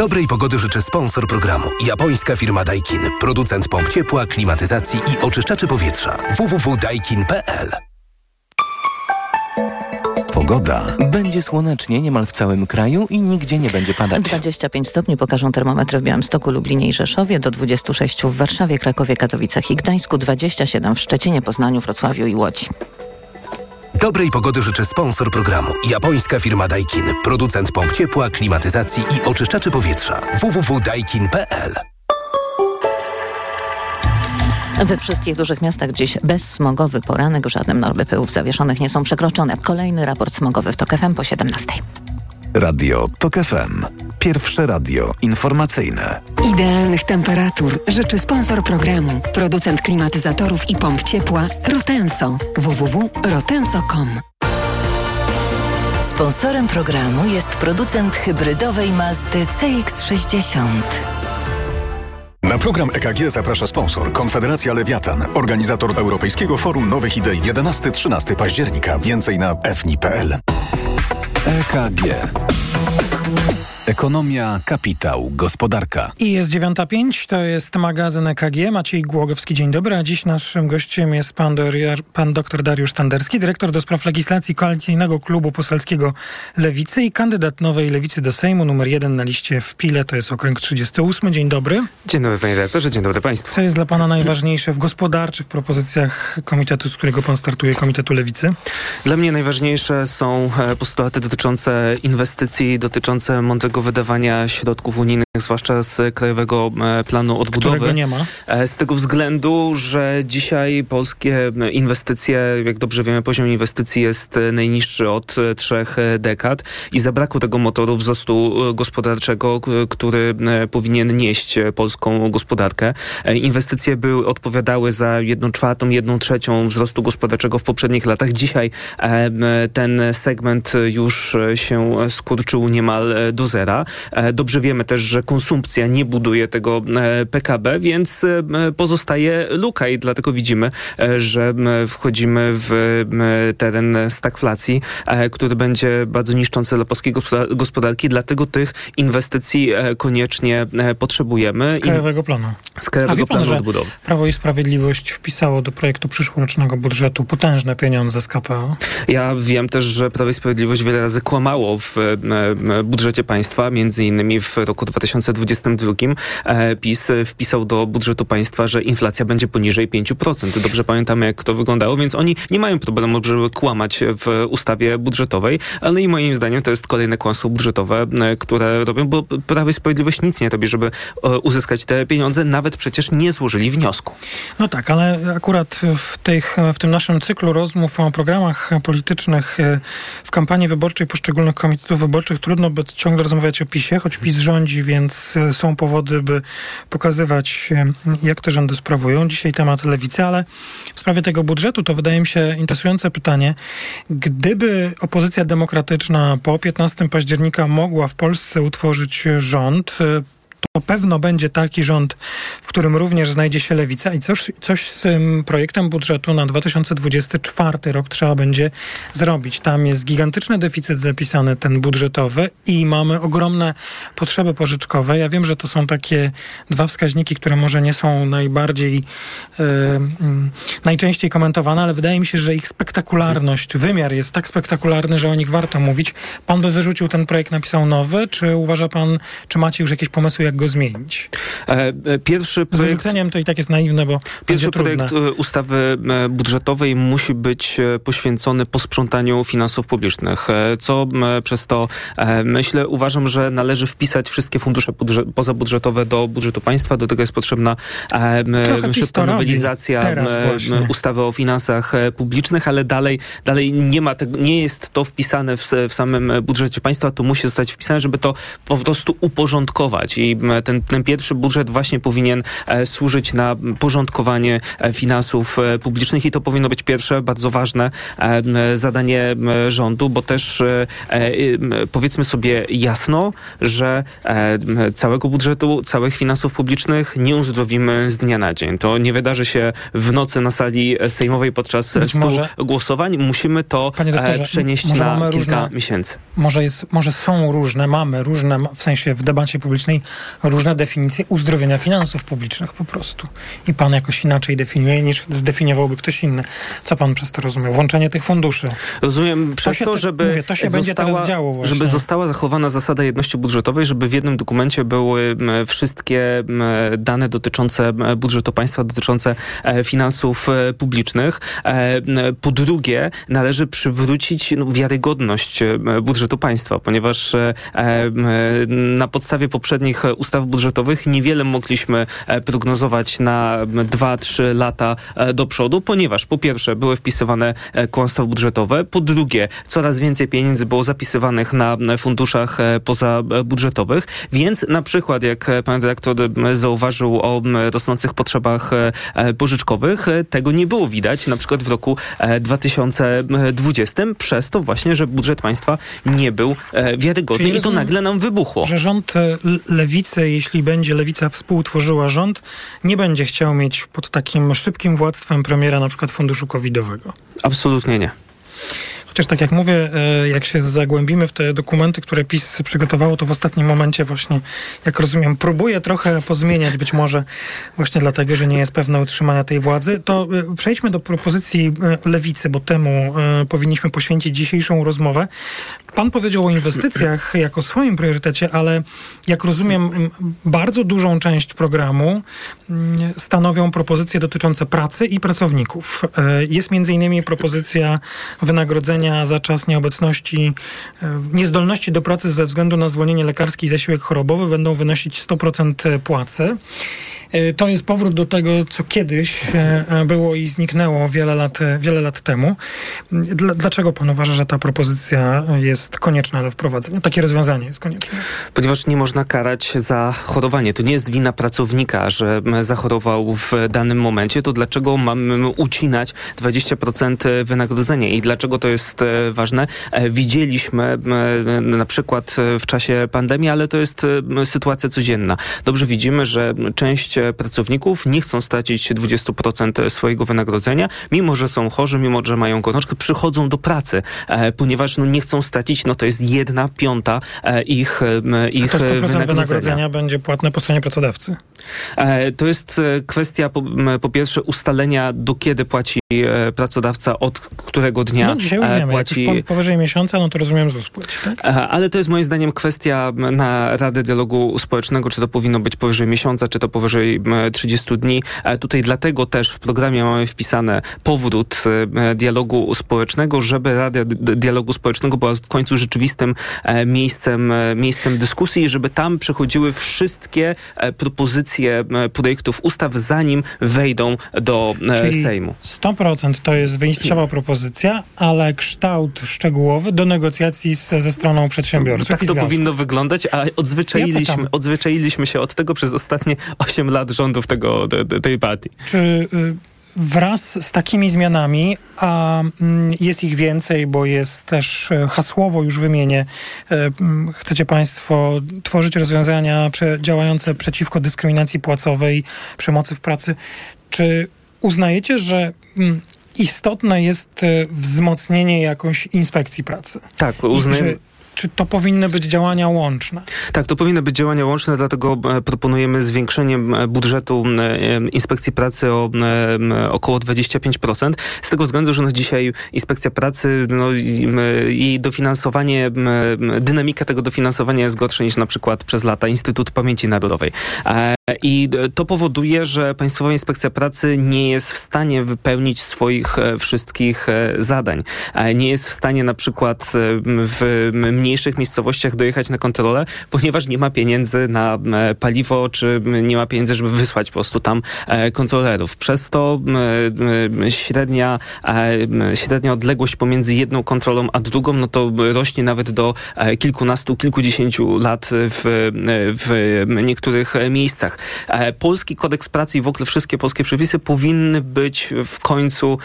Dobrej pogody życzę sponsor programu. Japońska firma Daikin. Producent pomp ciepła, klimatyzacji i oczyszczaczy powietrza. www.daikin.pl Pogoda. Będzie słonecznie niemal w całym kraju i nigdzie nie będzie padać. 25 stopni pokażą termometry w Białymstoku, Lublinie i Rzeszowie, do 26 w Warszawie, Krakowie, Katowicach i Gdańsku, 27 w Szczecinie, Poznaniu, Wrocławiu i Łodzi. Dobrej pogody życzę sponsor programu. Japońska firma Daikin. Producent pomp ciepła, klimatyzacji i oczyszczaczy powietrza. www.daikin.pl We wszystkich dużych miastach dziś bezsmogowy poranek. Żadnym normy pyłów zawieszonych nie są przekroczone. Kolejny raport smogowy w TOK FM po 17. Radio TOK FM. Pierwsze radio informacyjne. Idealnych temperatur życzy sponsor programu. Producent klimatyzatorów i pomp ciepła Rotenso. www.rotenso.com Sponsorem programu jest producent hybrydowej Mazdy CX-60. Na program EKG zaprasza sponsor Konfederacja Lewiatan, organizator Europejskiego Forum Nowych Idei 11-13 października. Więcej na fni.pl. EKG. Ekonomia, kapitał, gospodarka. I jest 9.05, to jest magazyn EKG. Maciej Głogowski, dzień dobry. A dziś naszym gościem jest pan, pan dr Dariusz Tanderski, dyrektor do spraw legislacji Koalicyjnego Klubu Poselskiego Lewicy i kandydat Nowej Lewicy do Sejmu, numer jeden na liście w Pile, to jest okręg 38. Dzień dobry. Dzień dobry panie dyrektorze, dzień dobry państwu. Co jest dla pana najważniejsze w gospodarczych propozycjach komitetu, z którego pan startuje, Komitetu Lewicy? Dla mnie najważniejsze są e, postulaty dotyczące inwestycji, dotyczące mądrego wydawania środków unijnych, zwłaszcza z Krajowego e, Planu Odbudowy. Którego nie ma. E, z tego względu, że dzisiaj polskie inwestycje, jak dobrze wiemy, poziom inwestycji jest najniższy od trzech dekad i zabrakło tego motoru wzrostu gospodarczego, który powinien nieść polską gospodarkę. Inwestycje były, odpowiadały za jedną czwartą, jedną trzecią wzrostu gospodarczego w poprzednich latach. Dzisiaj ten segment już się skurczył niemal do zera. E, dobrze wiemy też, że konsumpcja nie buduje tego e, PKB, więc e, pozostaje luka i dlatego widzimy, że wchodzimy w teren stagflacji, który będzie bardzo niszczący dla polskiej gospodarki, dlatego tych inwestycji koniecznie potrzebujemy. Z Krajowego Planu. Z Krajowego pan, Planu Odbudowy. Prawo i Sprawiedliwość wpisało do projektu przyszłorocznego budżetu potężne pieniądze z KPO. Ja wiem też, że Prawo i Sprawiedliwość wiele razy kłamało w budżecie państwa, między innymi w roku 2022 e, PiS wpisał do budżetu państwa, że inflacja będzie poniżej 5%. Dobrze pamiętamy, jak to wyglądało, więc oni nie mają problemu, żeby kłamać w ustawie budżetowej, ale i moim zdaniem to jest kolejne kłamstwo budżetowe, e, które robią, bo Prawo i Sprawiedliwość nic nie robi, żeby e, uzyskać te pieniądze, nawet przecież nie złożyli wniosku. No tak, ale akurat w, tych, w tym naszym cyklu rozmów o programach politycznych w kampanii wyborczej poszczególnych komitetów wyborczych trudno by ciągle rozmawiać o PiSie, choć PiS rządzi, więc e, są powody, by pokazywać, e, jak te rządy sprawują. Dzisiaj temat lewicy, ale w sprawie tego budżetu to wydaje mi się interesujące pytanie. Gdyby opozycja demokratyczna po 15 października mogła w Polsce utworzyć rząd, e, to pewno będzie taki rząd, w którym również znajdzie się lewica i coś, coś z tym projektem budżetu na 2024 rok trzeba będzie zrobić. Tam jest gigantyczny deficyt zapisany, ten budżetowy i mamy ogromne potrzeby pożyczkowe. Ja wiem, że to są takie dwa wskaźniki, które może nie są najbardziej e, najczęściej komentowane, ale wydaje mi się, że ich spektakularność, wymiar jest tak spektakularny, że o nich warto mówić. Pan by wyrzucił ten projekt, napisał nowy, czy uważa pan, czy macie już jakieś pomysły, jak go zmienić? E, e, pierwszy projekt... Z wyrzuceniem to i tak jest naiwne, bo Pierwszy projekt trudne. ustawy budżetowej musi być poświęcony posprzątaniu finansów publicznych, co przez to myślę, uważam, że należy wpisać wszystkie fundusze pozabudżetowe do budżetu państwa. Do tego jest potrzebna szybka nowelizacja ustawy o finansach publicznych, ale dalej, dalej nie ma tego, nie jest to wpisane w, w samym budżecie państwa. To musi zostać wpisane, żeby to po prostu uporządkować i ten, ten pierwszy budżet właśnie powinien służyć na porządkowanie finansów publicznych i to powinno być pierwsze, bardzo ważne zadanie rządu, bo też powiedzmy sobie jasno, że całego budżetu, całych finansów publicznych nie uzdrowimy z dnia na dzień. To nie wydarzy się w nocy na sali sejmowej podczas Być może, głosowań. Musimy to przenieść na kilka różne, miesięcy. Może, jest, może są różne, mamy różne, w sensie w debacie publicznej, różne definicje uzdrowienia finansów publicznych po prostu. I pan jakoś inaczej definiuje, niż zdefiniowałby ktoś inny. Co pan przez to rozumie? Włączenie tych funduszy. Rozumiem przez to, to żeby, mówię, to się została, będzie teraz działo właśnie. żeby została zachowana zasada jedności budżetowej, żeby w jednym dokumencie były wszystkie dane dotyczące budżetu państwa, dotyczące e, finansów e, publicznych. E, po drugie, należy przywrócić no, wiarygodność budżetu państwa, ponieważ na podstawie poprzednich ustaw budżetowych. Niewiele mogliśmy prognozować na 2-3 lata do przodu, ponieważ po pierwsze były wpisywane kłamstwa budżetowe, po drugie coraz więcej pieniędzy było zapisywanych na funduszach pozabudżetowych, więc na przykład jak pan dyrektor zauważył o rosnących potrzebach pożyczkowych, tego nie było widać na przykład w roku 2020 przez to właśnie, że budżet państwa nie był wiarygodny. Czyli i to nagle nam wybuchło. Że rząd lewicy, jeśli będzie lewica współtworzyła rząd, nie będzie chciał mieć pod takim szybkim władztwem premiera na przykład funduszu covidowego. Absolutnie nie. Chociaż tak jak mówię, e, jak się zagłębimy w te dokumenty, które PiS przygotowało, to w ostatnim momencie właśnie, jak rozumiem, próbuje trochę pozmieniać, być może właśnie dlatego, że nie jest pewne utrzymania tej władzy. To e, przejdźmy do propozycji e, lewicy, bo temu powinniśmy poświęcić dzisiejszą rozmowę. Pan powiedział o inwestycjach jako swoim priorytecie, ale jak rozumiem, bardzo dużą część programu stanowią propozycje dotyczące pracy i pracowników. Jest między innymi propozycja wynagrodzenia za czas nieobecności, e, niezdolności do pracy ze względu na zwolnienie lekarskie i zasiłek chorobowy będą wynosić 100% płacy. E, to jest powrót do tego, co kiedyś e, było i zniknęło wiele lat, wiele lat temu. Dlaczego pan uważa, że ta propozycja jest konieczna do wprowadzenia? Takie rozwiązanie jest konieczne? Ponieważ nie można karać za chorowanie. To nie jest wina pracownika, że zachorował w danym momencie. To dlaczego mamy ucinać 20% wynagrodzenia? I dlaczego to jest e, ważne? Widzieliśmy na przykład w czasie pandemii, ale to jest sytuacja codzienna. Dobrze widzimy, że część pracowników nie chcą stracić 20% swojego wynagrodzenia, mimo że są chorzy, mimo że mają gorączkę, przychodzą do pracy, e, ponieważ no, nie chcą stracić, no to jest jedna piąta e, ich, ich to 100% wynagrodzenia. wynagrodzenia będzie płatne po stronie pracodawcy? E, to jest kwestia po, po pierwsze ustalenia, do kiedy płaci pracodawca, od którego dnia no, dzisiaj już wiemy, płaci. Jak powyżej miesiąca, no to rozumiem ZUS płaci, tak? Ale to jest moim zdaniem kwestia na Radę Dialogu Społecznego, czy to powinno być powyżej miesiąca, czy to powyżej 30 dni. Tutaj dlatego też w programie mamy wpisane powrót e, dialogu społecznego, żeby Rada Dialogu Społecznego była w końcu rzeczywistym e, miejscem, e, miejscem dyskusji i żeby tam przechodziły wszystkie propozycje projektów ustaw, zanim wejdą do Czyli Sejmu. 100% to jest wyjściowa propozycja, ale kształt szczegółowy do negocjacji z, ze stroną przedsiębiorców. Tak to powinno wyglądać, a odzwyczailiśmy, ja odzwyczailiśmy się od tego przez ostatnie 8 lat rządów tego, tej partii. Czy y, wraz z takimi zmianami, a mm, jest ich więcej, bo jest też y, hasłowo już wymienię, y, mm, chcecie Państwo tworzyć rozwiązania działające przeciwko dyskryminacji płacowej, przemocy w pracy. Czy uznajecie, że mm, istotne jest wzmocnienie jakoś inspekcji pracy? Tak, uznajemy czy to powinny być działania łączne? Tak, to powinny być działania łączne, dlatego e, proponujemy zwiększenie budżetu Inspekcji Pracy o około 25%. Z tego względu, że no dzisiaj Inspekcja Pracy, no, dofinansowanie, dynamika tego dofinansowania jest gorsza niż na przykład przez lata Instytut Pamięci Narodowej. E, I to powoduje, że Państwowa Inspekcja Pracy nie jest w stanie wypełnić swoich e, wszystkich zadań. Nie jest w stanie na przykład w mniej mniejszych miejscowościach dojechać na kontrolę, ponieważ nie ma pieniędzy na paliwo, czy nie ma pieniędzy, żeby wysłać po prostu tam kontrolerów. Przez to średnia, średnia odległość pomiędzy jedną kontrolą a drugą, no to rośnie nawet do kilkunastu, kilkudziesięciu lat w, w niektórych miejscach. Polski kodeks pracy i w ogóle wszystkie polskie przepisy powinny być w końcu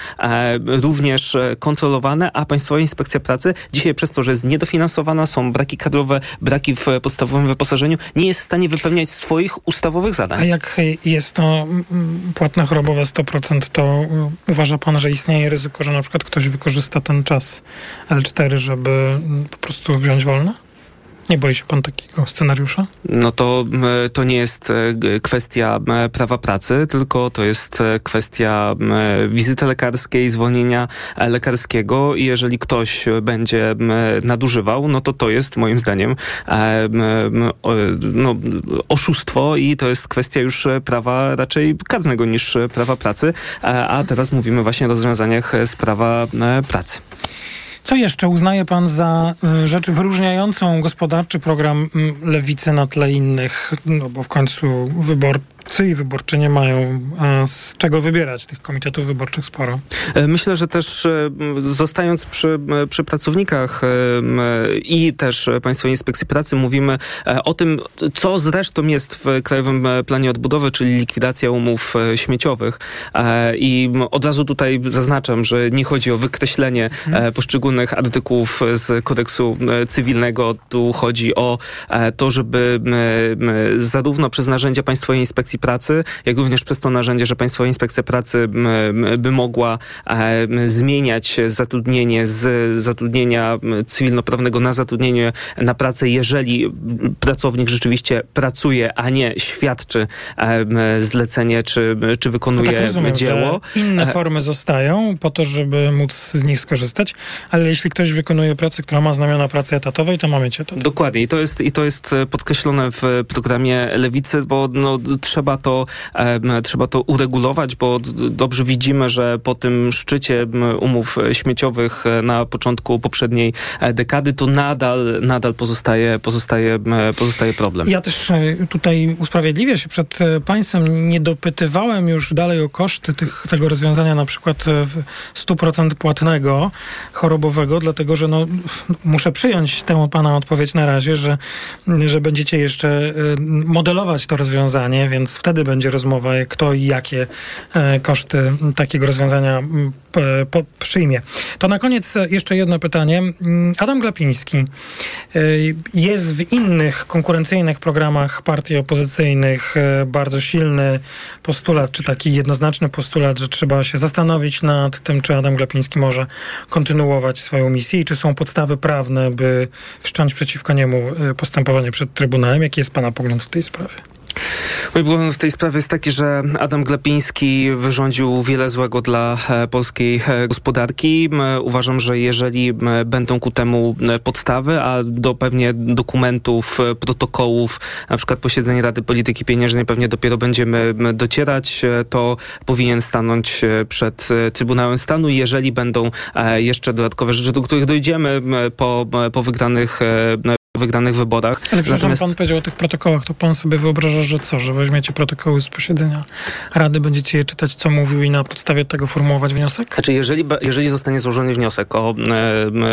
również kontrolowane, a Państwowa Inspekcja Pracy dzisiaj przez to, że jest niedofinansowana, są braki kadrowe, braki w podstawowym wyposażeniu, nie jest w stanie wypełniać swoich ustawowych zadań. A jak jest to płatna chorobowa 100%, to uważa pan, że istnieje ryzyko, że na przykład ktoś wykorzysta ten czas L4, żeby po prostu wziąć wolne? Nie boi się pan takiego scenariusza? No to, to nie jest e, kwestia prawa pracy, tylko to jest e, kwestia wizyty lekarskiej, zwolnienia e, lekarskiego i jeżeli ktoś będzie nadużywał, no to to jest moim zdaniem no, oszustwo i to jest kwestia już prawa raczej karnego niż prawa pracy, a teraz mówimy właśnie o rozwiązaniach z prawa pracy. Co jeszcze uznaje pan za y, rzecz wyróżniającą gospodarczy program y, Lewicy na tle innych? No bo w końcu wybor wyborcy i wyborczynie mają z czego wybierać. Tych komitetów wyborczych sporo. E, myślę, że też e, zostając przy, e, przy pracownikach i też Państwowej Inspekcji Pracy mówimy o tym, co zresztą jest w Krajowym Planie Odbudowy, czyli likwidacja umów śmieciowych. I od razu tutaj zaznaczam, że nie chodzi o wykreślenie hmm. Poszczególnych artykułów z kodeksu cywilnego. Tu chodzi o to, żeby zarówno przez narzędzia Państwowej Inspekcji Pracy, jak również przez to narzędzie, że Państwowa Inspekcja Pracy by mogła zmieniać zatrudnienie z zatrudnienia cywilnoprawnego na zatrudnienie na pracę, jeżeli pracownik rzeczywiście pracuje, a nie świadczy zlecenie, czy, czy wykonuje no tak rozumiem, dzieło. inne e, formy zostają po to, żeby móc z nich skorzystać, ale jeśli ktoś wykonuje pracę, która ma znamiona pracy etatowej, to mamy cię. Dokładnie i to jest, i to jest e, podkreślone w programie Lewicy, bo no, trzeba to, trzeba to uregulować, bo dobrze widzimy, że po tym szczycie umów śmieciowych e, na początku poprzedniej e, dekady to nadal, nadal pozostaje, pozostaje, pozostaje problem. Ja też e, tutaj usprawiedliwię się przed państwem. Nie dopytywałem już dalej o koszty tych, tego rozwiązania na przykład 100% płatnego, dlatego że no, muszę przyjąć tę pana odpowiedź na razie, że, że będziecie jeszcze modelować to rozwiązanie, więc wtedy będzie rozmowa, kto i jakie e, koszty takiego rozwiązania przyjmie. To na koniec jeszcze jedno pytanie. Adam Glapiński e, jest w innych konkurencyjnych programach partii opozycyjnych bardzo silny postulat, czy taki jednoznaczny postulat, że trzeba się zastanowić nad tym, czy Adam Glapiński może kontynuować swoją misję i czy są podstawy prawne, by wszcząć przeciwko niemu postępowanie przed Trybunałem. Jaki jest Pana pogląd w tej sprawie? Mój pogląd w tej sprawie jest taki, że Adam Glapiński wyrządził wiele złego dla e, polskiej e, gospodarki. Uważam, że jeżeli będą ku temu podstawy, a do pewnie dokumentów, e, protokołów, na przykład posiedzenie Rady Polityki Pieniężnej pewnie dopiero będziemy docierać, to powinien stanąć przed Trybunałem Stanu. Jeżeli będą jeszcze dodatkowe rzeczy, do których dojdziemy po, po wygranych wygranych wyborach. Ale przepraszam, Natomiast... pan powiedział o tych protokołach, to pan sobie wyobraża, że co, że weźmiecie protokoły z posiedzenia Rady, będziecie je czytać, co mówił i na podstawie tego formułować wniosek? Znaczy, jeżeli, jeżeli zostanie złożony wniosek o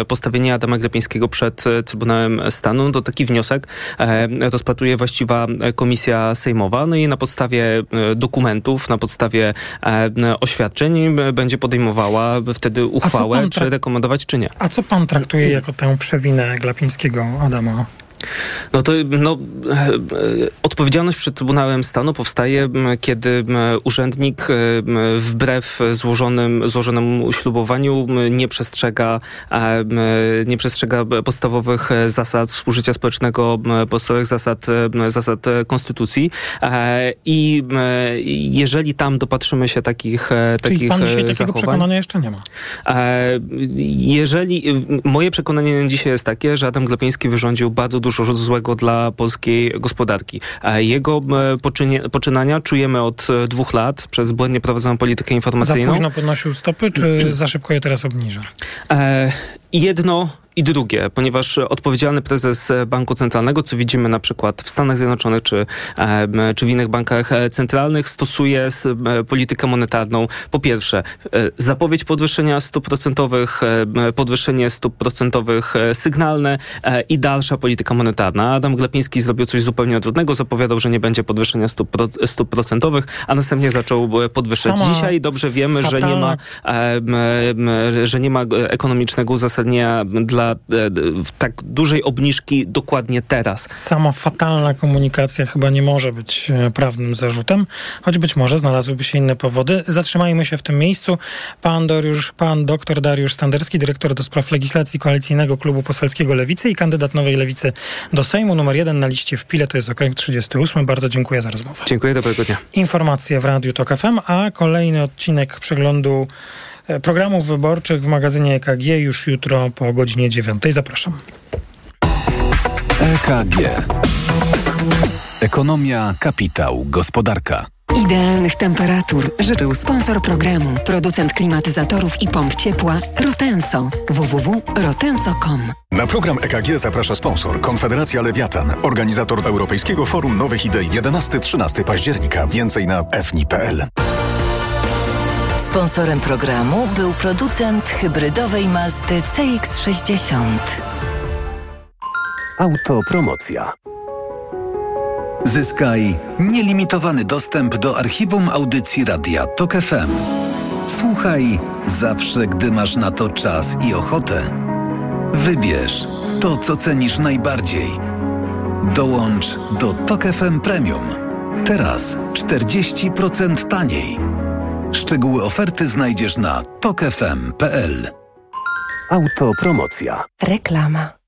e, postawienie Adama Glepińskiego przed e, Trybunałem Stanu, to taki wniosek e, rozpatruje właściwa komisja sejmowa, no i na podstawie e, dokumentów, na podstawie e, oświadczeń będzie podejmowała wtedy uchwałę, czy rekomendować, czy nie. A co pan traktuje jako tę przewinę Glapińskiego, Adama? tomorrow. No to no, odpowiedzialność przed Trybunałem Stanu powstaje, kiedy urzędnik wbrew złożonym, złożonemu ślubowaniu nie przestrzega, nie przestrzega podstawowych zasad współżycia społecznego, podstawowych zasad, zasad konstytucji. I jeżeli tam dopatrzymy się takich, Czyli takich pan dzisiaj takiego przekonania jeszcze nie ma? Jeżeli, moje przekonanie dzisiaj jest takie, że Adam Glapiński wyrządził bardzo dużo dużo złego dla polskiej gospodarki. Jego e, poczynania czujemy od e, dwóch lat przez błędnie prowadzoną politykę informacyjną. Za późno podnosił stopy, czy za szybko je teraz obniża? E jedno i drugie, ponieważ odpowiedzialny prezes Banku Centralnego, co widzimy na przykład w Stanach Zjednoczonych czy, czy w innych bankach centralnych, stosuje politykę monetarną. Po pierwsze, zapowiedź podwyższenia stóp procentowych, podwyższenie stóp procentowych sygnalne i dalsza polityka monetarna. Adam Glapiński zrobił coś zupełnie odwrotnego, zapowiadał, że nie będzie podwyższenia stóp, pro, stóp procentowych, a następnie zaczął podwyższać. Sama Dzisiaj dobrze wiemy, że nie ma, że nie ma ekonomicznego uzasadnienia dla dla tak dużej obniżki dokładnie teraz. Sama fatalna komunikacja chyba nie może być e, prawnym zarzutem, choć być może znalazłyby się inne powody. Zatrzymajmy się w tym miejscu. Pan, Dariusz, pan doktor Dariusz Standerski, dyrektor do spraw legislacji Koalicyjnego Klubu Poselskiego Lewicy i kandydat Nowej Lewicy do Sejmu, numer jeden na liście w Pile, to jest okręg 38. Bardzo dziękuję za rozmowę. Dziękuję, dobrego dnia. Informacje w Radiu TOK FM, a kolejny odcinek przeglądu E, programów wyborczych w magazynie EKG już jutro po godzinie 9. Zapraszam. EKG. Ekonomia, kapitał, gospodarka. Idealnych temperatur życzył sponsor programu, producent klimatyzatorów i pomp ciepła Rotenso. www.rotenso.com. Na program EKG zaprasza sponsor Konfederacja Lewiatan, organizator Europejskiego Forum Nowych Idei 11-13 października. Więcej na fni.pl. Sponsorem programu był producent hybrydowej Mazdy CX-60. Autopromocja. Zyskaj nielimitowany dostęp do archiwum audycji Radia TOK FM. Słuchaj zawsze, gdy masz na to czas i ochotę. Wybierz to, co cenisz najbardziej. Dołącz do TOK FM Premium. Teraz 40% taniej. Szczegóły oferty znajdziesz na tokefm.pl. Autopromocja. Reklama.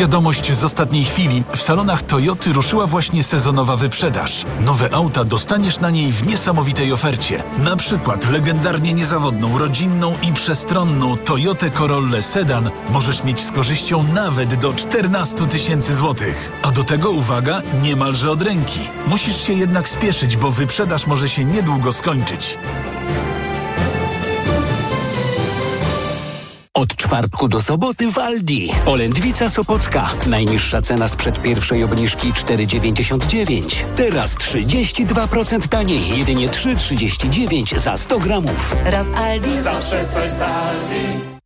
Wiadomość z ostatniej chwili. W salonach Toyoty ruszyła właśnie sezonowa wyprzedaż. Nowe auta dostaniesz na niej w niesamowitej ofercie. Na przykład legendarnie niezawodną, rodzinną i przestronną Toyotę Corolla Sedan możesz mieć z korzyścią nawet do 14 tysięcy złotych. A do tego uwaga, niemalże od ręki. Musisz się jednak spieszyć, bo wyprzedaż może się niedługo skończyć. Od czwartku do soboty w Aldi. Olędwica Sopocka. Najniższa cena sprzed pierwszej obniżki 4,99. Teraz 32% taniej. Jedynie 3,39 za 100 gramów. Raz Aldi. Zawsze coś z Aldi.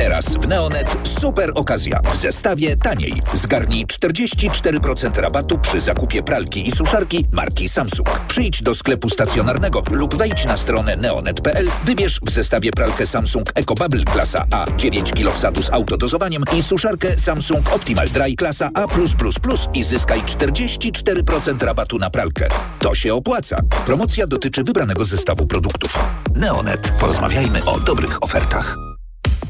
Teraz w Neonet super okazja. W zestawie taniej. Zgarnij 44% rabatu przy zakupie pralki i suszarki marki Samsung. Przyjdź do sklepu stacjonarnego lub wejdź na stronę neonet.pl. Wybierz w zestawie pralkę Samsung EcoBubble klasa A 9 kg wsadu z autodozowaniem i suszarkę Samsung Optimal Dry klasa A+++ i zyskaj 44% rabatu na pralkę. To się opłaca. Promocja dotyczy wybranego zestawu produktów. Neonet. Porozmawiajmy o dobrych ofertach.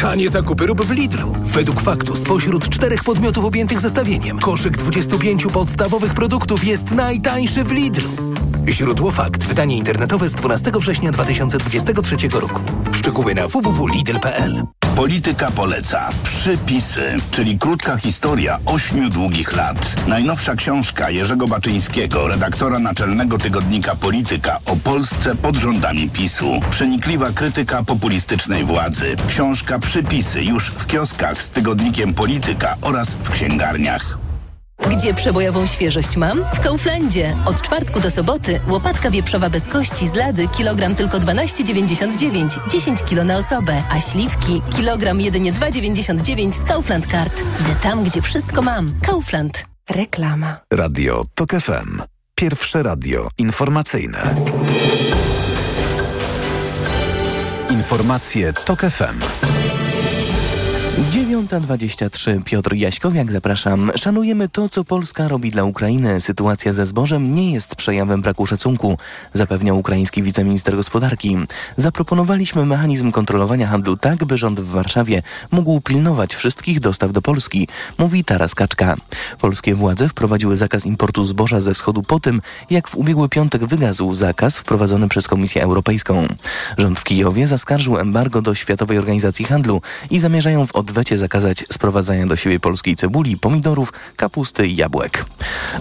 Tanie zakupy rób w Lidlu. Według faktu spośród czterech podmiotów objętych zestawieniem koszyk 25 podstawowych produktów jest najtańszy w Lidlu. Źródło fakt. Wydanie internetowe z 12 września 2023 roku. Szczegóły na www.lidl.pl Polityka poleca. Przypisy, czyli krótka historia ośmiu długich lat. Najnowsza książka Jerzego Baczyńskiego, redaktora naczelnego tygodnika Polityka o Polsce pod rządami PiSu. Przenikliwa krytyka populistycznej władzy. Książka Przypisy już w kioskach z tygodnikiem Polityka oraz w księgarniach. Gdzie przebojową świeżość mam? W Kauflandzie. Od czwartku do soboty łopatka wieprzowa bez kości z lady kilogram tylko 12,99, 10 kilo na osobę, a śliwki kilogram jedynie 2,99 z Kaufland Card. Idę tam, gdzie wszystko mam. Kaufland. Reklama. Radio TOK FM. Pierwsze radio informacyjne. Informacje TOK FM. 9.23 Piotr Jaśkowiak, zapraszam. Szanujemy to, co Polska robi dla Ukrainy. Sytuacja ze zbożem nie jest przejawem braku szacunku, zapewniał ukraiński wiceminister gospodarki. Zaproponowaliśmy mechanizm kontrolowania handlu tak, by rząd w Warszawie mógł pilnować wszystkich dostaw do Polski, mówi Taras Kaczka. Polskie władze wprowadziły zakaz importu zboża ze wschodu po tym, jak w ubiegły piątek wygasł zakaz wprowadzony przez Komisję Europejską. Rząd w Kijowie zaskarżył embargo do Światowej Organizacji Handlu i zamierzają w odwecie zakazać sprowadzania do siebie polskiej cebuli, pomidorów, kapusty i jabłek.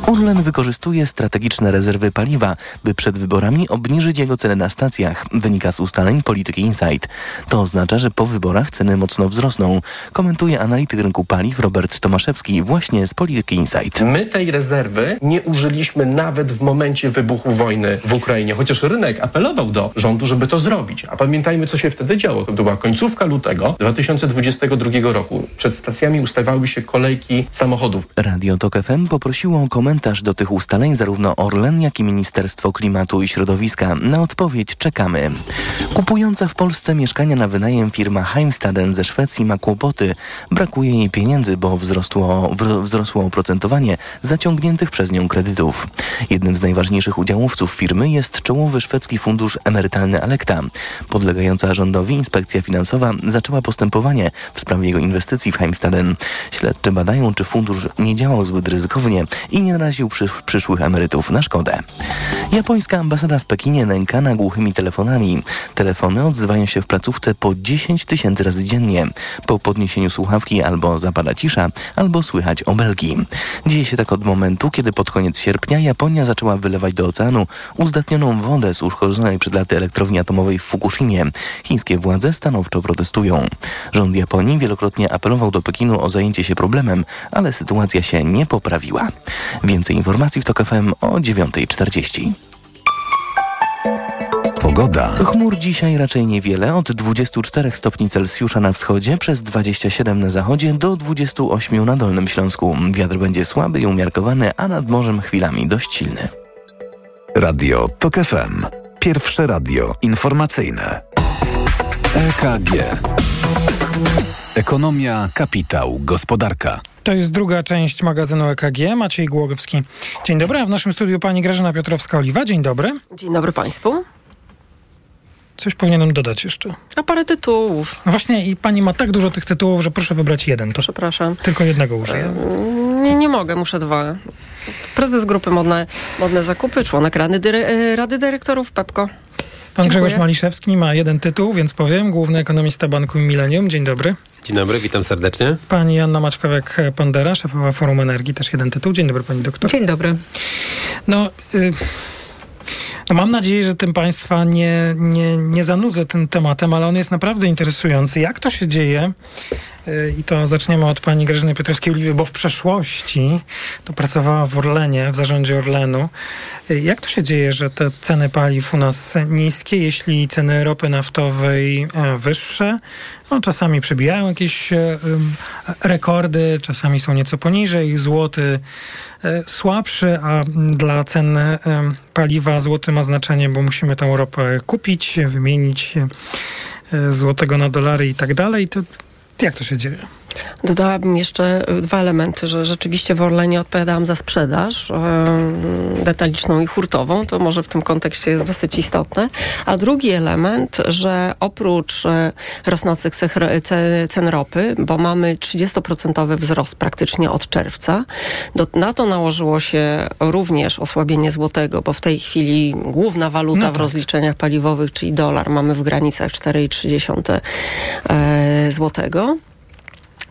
Orlen wykorzystuje strategiczne rezerwy paliwa, by przed wyborami obniżyć jego ceny na stacjach, wynika z ustaleń Polityki Insight. To oznacza, że po wyborach ceny mocno wzrosną, komentuje analityk rynku paliw Robert Tomaszewski właśnie z Polityki Insight. My tej rezerwy nie użyliśmy nawet w momencie wybuchu wojny w Ukrainie, chociaż rynek apelował do rządu, żeby to zrobić. A pamiętajmy, co się wtedy działo. To była końcówka lutego 2022 roku. Przed stacjami ustawały się kolejki samochodów. Radio TOK FM poprosiło o komentarz do tych ustaleń zarówno Orlen, jak i Ministerstwo Klimatu i Środowiska. Na odpowiedź czekamy. Kupująca w Polsce mieszkania na wynajem firma Heimstaden ze Szwecji ma kłopoty. Brakuje jej pieniędzy, bo wzrosło, wzrosło oprocentowanie zaciągniętych przez nią kredytów. Jednym z najważniejszych udziałowców firmy jest czołowy szwedzki fundusz emerytalny Alekta. Podlegająca rządowi inspekcja finansowa zaczęła postępowanie w sprawie jego inwestycji w Heimstaden. Śledczy badają, czy fundusz nie działał zbyt ryzykownie i nie naraził przysz przyszłych emerytów na szkodę. Japońska ambasada w Pekinie nękana głuchymi telefonami. Telefony odzywają się w placówce po 10 tysięcy razy dziennie. Po podniesieniu słuchawki albo zapada cisza, albo słychać obelgi. Dzieje się tak od momentu, kiedy pod koniec sierpnia Japonia zaczęła wylewać do oceanu uzdatnioną wodę z uszkodzonej przed laty elektrowni atomowej w Fukushimie. Chińskie władze stanowczo protestują. Rząd Japonii wielokrotnie apelował do Pekinu o zajęcie się problemem, ale sytuacja się nie poprawiła. Więcej informacji w TOK FM o 9.40. Pogoda. Chmur dzisiaj raczej niewiele, od 24 stopni Celsjusza na wschodzie, przez 27 na zachodzie do 28 na Dolnym Śląsku. Wiatr będzie słaby i umiarkowany, a nad morzem chwilami dość silny. Radio TOK FM. Pierwsze radio informacyjne. EKG. Ekonomia, kapitał, gospodarka. To jest druga część magazynu EKG. Maciej Głogowski. Dzień dobry, a w naszym studiu pani Grażyna Piotrowska-Oliwa. Dzień dobry. Dzień dobry państwu. Coś powinienem dodać jeszcze. A parę tytułów. No właśnie i pani ma tak dużo tych tytułów, że proszę wybrać jeden. To Przepraszam. Tylko jednego użyję. Nie, nie mogę, muszę dwa. Prezes grupy Modne, Modne Zakupy, członek Rady, dyre, Rady Dyrektorów PEPCO. Pan Grzegorz Maliszewski ma jeden tytuł, więc powiem. Główny ekonomista Banku Millennium. Dzień dobry. Dzień dobry, witam serdecznie. Pani Anna Maczkowek-Pondera, szefowa Forum Energii, też jeden tytuł. Dzień dobry, pani doktor. Dzień dobry. No... Y no mam nadzieję, że tym Państwa nie, nie, nie zanudzę tym tematem, ale on jest naprawdę interesujący. Jak to się dzieje? I to zaczniemy od pani Grażyny Piotrowskiej-Oliwy, bo w przeszłości to pracowała w Orlenie, w zarządzie Orlenu. Jak to się dzieje, że te ceny paliw u nas niskie, jeśli ceny ropy naftowej wyższe? No, czasami przebijają jakieś rekordy, czasami są nieco poniżej. Złoty słabszy, a dla cen paliwa złoty ma znaczenie, bo musimy tą ropę kupić, wymienić złotego na dolary i tak dalej. Jak to się dzieje? Dodałabym jeszcze dwa elementy, że rzeczywiście w Orlenie odpowiadałam za sprzedaż yy, detaliczną i hurtową, to może w tym kontekście jest dosyć istotne. A drugi element, że oprócz yy, rosnących cen ropy, bo mamy 30% wzrost praktycznie od czerwca, do, na to nałożyło się również osłabienie złotego, bo w tej chwili główna waluta no tak. w rozliczeniach paliwowych, czyli dolar, mamy w granicach 4,3 yy, złotego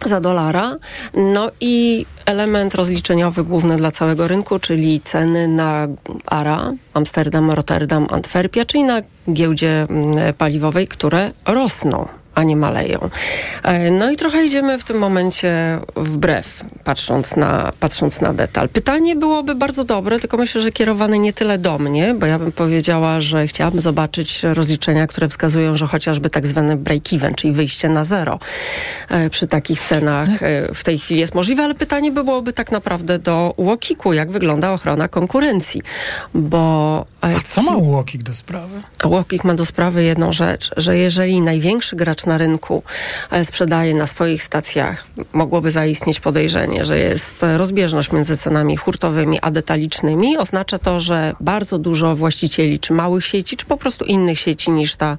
za dolara. No i element rozliczeniowy główny dla całego rynku, czyli ceny na ARA, Amsterdam, Rotterdam, Antwerpia, czyli na giełdzie mm, paliwowej, które rosną. A nie maleją. E, no i trochę idziemy w tym momencie wbrew, patrząc na, patrząc na detal. Pytanie byłoby bardzo dobre, tylko myślę, że kierowane nie tyle do mnie, bo ja bym powiedziała, że chciałabym zobaczyć rozliczenia, które wskazują, że chociażby tak zwany break-even, czyli wyjście na zero e, przy takich cenach e, w tej chwili jest możliwe, ale pytanie by byłoby tak naprawdę do Łokiku, jak wygląda ochrona konkurencji, bo... A co ma Łokik do sprawy? Łokik ma do sprawy jedną rzecz, że jeżeli największy gracz na rynku e, sprzedaje na swoich stacjach, mogłoby zaistnieć podejrzenie, że jest rozbieżność między cenami hurtowymi a detalicznymi. Oznacza to, że bardzo dużo właścicieli, czy małych sieci, czy po prostu innych sieci niż ta,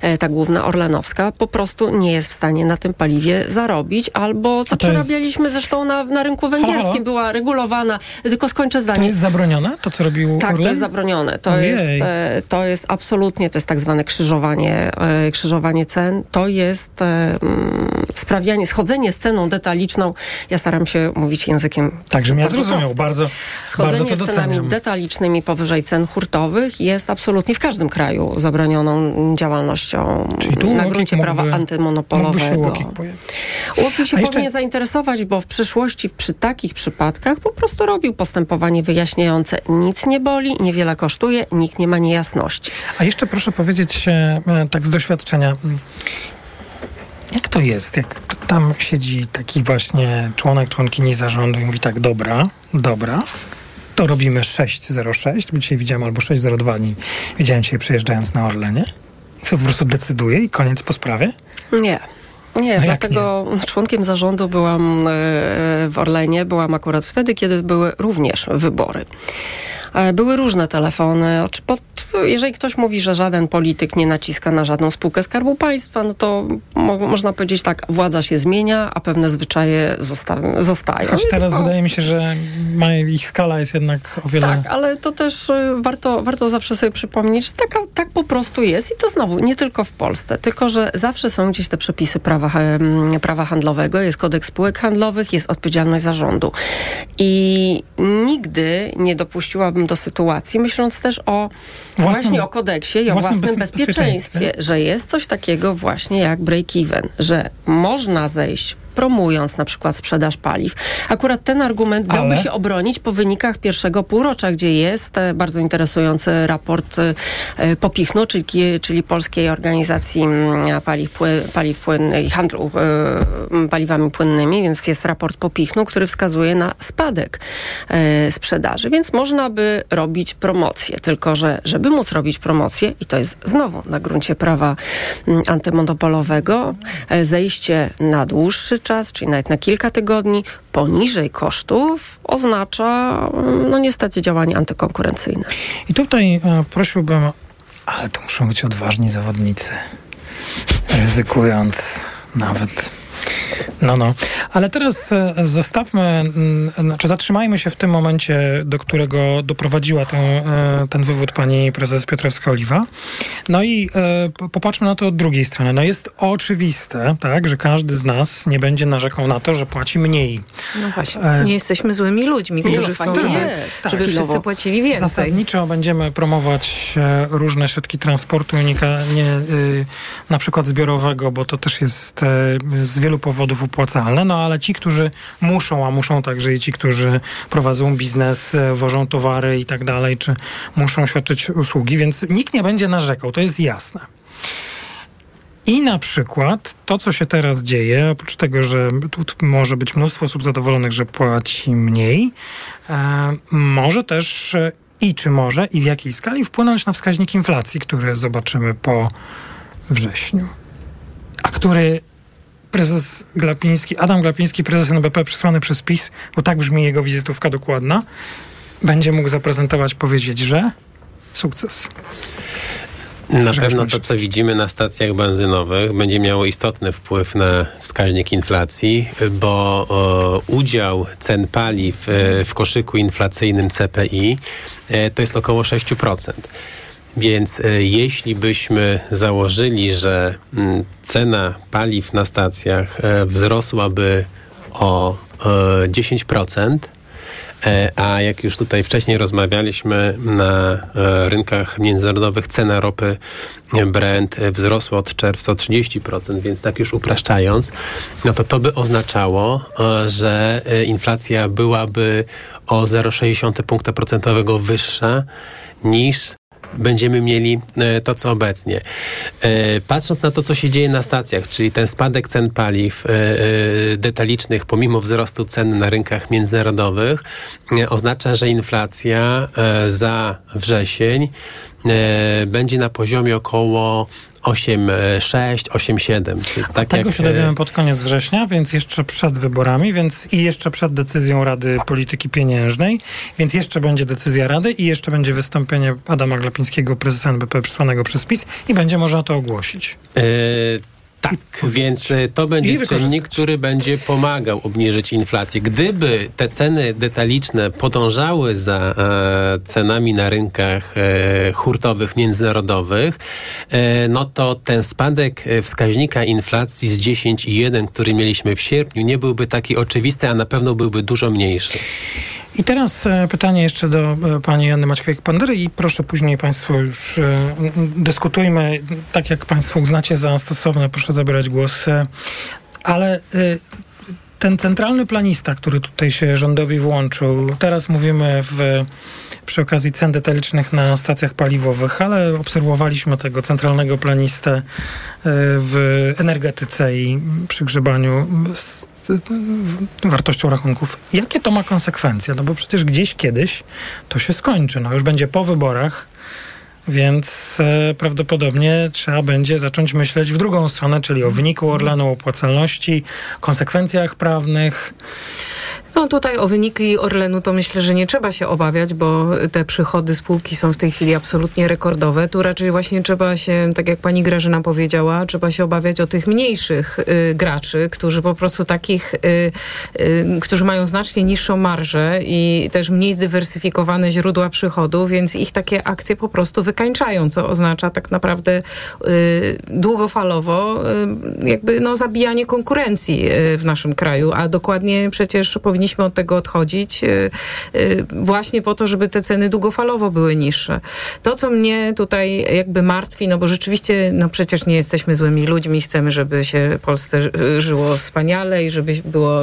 e, ta główna orlenowska, po prostu nie jest w stanie na tym paliwie zarobić, albo co przerabialiśmy jest... zresztą na, na rynku węgierskim, Halo? była regulowana, tylko skończę zdanie. To jest zabronione, to co robił Tak, Orlen? to jest zabronione. To jest, e, to jest absolutnie, to jest tak zwane krzyżowanie, krzyżowanie cen. To jest um, sprawianie, schodzenie z ceną detaliczną. Ja staram się mówić językiem. Tak, żebym ja zrozumiał. Bardzo, Schodzenie bardzo z cenami detalicznymi powyżej cen hurtowych jest absolutnie w każdym kraju zabronioną działalnością na gruncie mógłby, prawa antymonopolowego. Łokik się jeszcze... powinien zainteresować, bo w przyszłości przy takich przypadkach po prostu robił postępowanie wyjaśniające. Nic nie boli, niewiele kosztuje, nikt nie ma niejasności. A jeszcze proszę powiedzieć e, tak z doświadczenia. Jak to jest? Jak tam siedzi taki właśnie członek, członkini zarządu i mówi tak, dobra, dobra, to robimy 606, bo dzisiaj widziałem albo 602 dni, widziałem dzisiaj przejeżdżając na Orlenie. I po prostu decyduje i koniec po sprawie? Nie. Nie, no dlatego nie? członkiem zarządu byłam e, w Orlenie, byłam akurat wtedy, kiedy były również wybory. E, były różne telefony. Pod, jeżeli ktoś mówi, że żaden polityk nie naciska na żadną spółkę Skarbu Państwa, no to mo można powiedzieć tak, władza się zmienia, a pewne zwyczaje zosta zostają. Choć teraz tylko... wydaje mi się, że ich skala jest jednak o wiele... Tak, ale to też y, warto, warto zawsze sobie przypomnieć, że taka, tak po prostu jest i to znowu nie tylko w Polsce, tylko że zawsze są gdzieś te przepisy prawa, prawa handlowego, jest kodeks spółek handlowych, jest odpowiedzialność zarządu. I nigdy nie dopuściłabym do sytuacji, myśląc też o własnym, właśnie o kodeksie i o własnym, własnym bezpieczeństwie, bezpieczeństwie, że jest coś takiego właśnie jak break-even, że można zejść promując na przykład sprzedaż paliw. Akurat ten argument dałby Ale... się obronić po wynikach pierwszego półrocza, gdzie jest e, bardzo interesujący raport e, Popichnu, czyli, czyli Polskiej Organizacji mm, Paliw, paliw Płynnych i Handlu e, Paliwami Płynnymi, więc jest raport Popichnu, który wskazuje na spadek sprzedaży, więc można by robić promocję, tylko że żeby móc robić promocję i to jest znowu na gruncie prawa antymonopolowego, zejście na dłuższy czas, czyli nawet na kilka tygodni, poniżej kosztów, oznacza no niestety działanie antykonkurencyjne. I tutaj e, prosiłbym, ale to muszą być odważni zawodnicy, ryzykując nawet no, no. Ale teraz e, zostawmy, mm, znaczy zatrzymajmy się w tym momencie, do którego doprowadziła ten, e, ten wywód pani prezes Piotrowska-Oliwa. No i e, popatrzmy na to od drugiej strony. No jest oczywiste, tak, że każdy z nas nie będzie narzekał na to, że płaci mniej. No właśnie, nie jesteśmy złymi ludźmi, którzy chcą, żeby, tak. żeby wszyscy płacili więcej. Zasadniczo będziemy promować różne środki transportu, nie, na przykład zbiorowego, bo to też jest z wielu powodów opłacalne, no ale ci, którzy muszą, a muszą także i ci, którzy prowadzą biznes, e, wożą towary i tak dalej, czy muszą świadczyć usługi, więc nikt nie będzie narzekał, to jest jasne. I na przykład to, co się teraz dzieje, oprócz tego, że tu może być mnóstwo osób zadowolonych, że płaci mniej, e, może też e, i czy może i w jakiej skali wpłynąć na wskaźnik inflacji, który zobaczymy po wrześniu, a który prezes Glapiński, Adam Glapiński, prezes NBP przysłany przez PiS, bo tak brzmi jego wizytówka dokładna, będzie mógł zaprezentować, powiedzieć, że sukces. Na pewno to, co widzimy na stacjach benzynowych, będzie miało istotny wpływ na wskaźnik inflacji, bo o, udział cen paliw e, w koszyku inflacyjnym CPI e, to jest około 6%. Więc e, jeśli byśmy założyli, że mm, cena paliw na stacjach e, wzrosłaby o e, 10%, E, a jak już tutaj wcześniej rozmawialiśmy, na rynkach międzynarodowych cena ropy Brent wzrosła od czerwca o 30%, więc tak już upraszczając, no to to by oznaczało, że inflacja byłaby o 0,6 punkta procentowego wyższa niż będziemy mieli e, to, co obecnie. E, patrząc na to, co się dzieje na stacjach, czyli ten spadek cen paliw e, detalicznych pomimo wzrostu cen na rynkach międzynarodowych, oznacza, że inflacja za wrzesień będzie na poziomie około 8,6, 8,7. Tak tego jak, się dowiemy pod koniec września, więc jeszcze przed wyborami, więc i jeszcze przed decyzją Rady Polityki Pieniężnej, więc jeszcze będzie decyzja Rady i jeszcze będzie wystąpienie Adama Glapińskiego, prezesa NBP przysłanego przez PiS i będzie można to ogłosić. Yy tak, więc e, to będzie czynnik, który będzie pomagał obniżyć inflację. Gdyby te ceny detaliczne podążały za e, cenami na rynkach e, hurtowych międzynarodowych, e, no to ten spadek e, wskaźnika inflacji z 10,1, który mieliśmy w sierpniu, nie byłby taki oczywisty, a na pewno byłby dużo mniejszy. I teraz e, pytanie jeszcze do e, pani Janny Maćkiewicz-Pandery i proszę później państwo już e, dyskutujmy, tak jak państwo uznacie za stosowne, proszę zabierać głos. Ale ten centralny planista, który tutaj się rządowi włączył, teraz mówimy w, przy okazji cen detalicznych na stacjach paliwowych, ale obserwowaliśmy tego centralnego planistę w energetyce i przy grzebaniu wartością rachunków. Jakie to ma konsekwencje? No bo przecież gdzieś kiedyś to się skończy. No już będzie po wyborach, więc e, prawdopodobnie trzeba będzie zacząć myśleć w drugą stronę, czyli o wyniku Orlenu, opłacalności, konsekwencjach prawnych. No tutaj o wyniki Orlenu to myślę, że nie trzeba się obawiać, bo te przychody spółki są w tej chwili absolutnie rekordowe. Tu raczej właśnie trzeba się, tak jak pani Grażyna powiedziała, trzeba się obawiać o tych mniejszych y, graczy, którzy po prostu takich, y, y, którzy mają znacznie niższą marżę i też mniej zdywersyfikowane źródła przychodu, więc ich takie akcje po prostu wykańczają, co oznacza tak naprawdę y, długofalowo y, jakby no, zabijanie konkurencji y, w naszym kraju, a dokładnie przecież powinniśmy od tego odchodzić właśnie po to, żeby te ceny długofalowo były niższe. To, co mnie tutaj jakby martwi, no bo rzeczywiście, no przecież nie jesteśmy złymi ludźmi, chcemy, żeby się Polsce żyło wspaniale i żeby było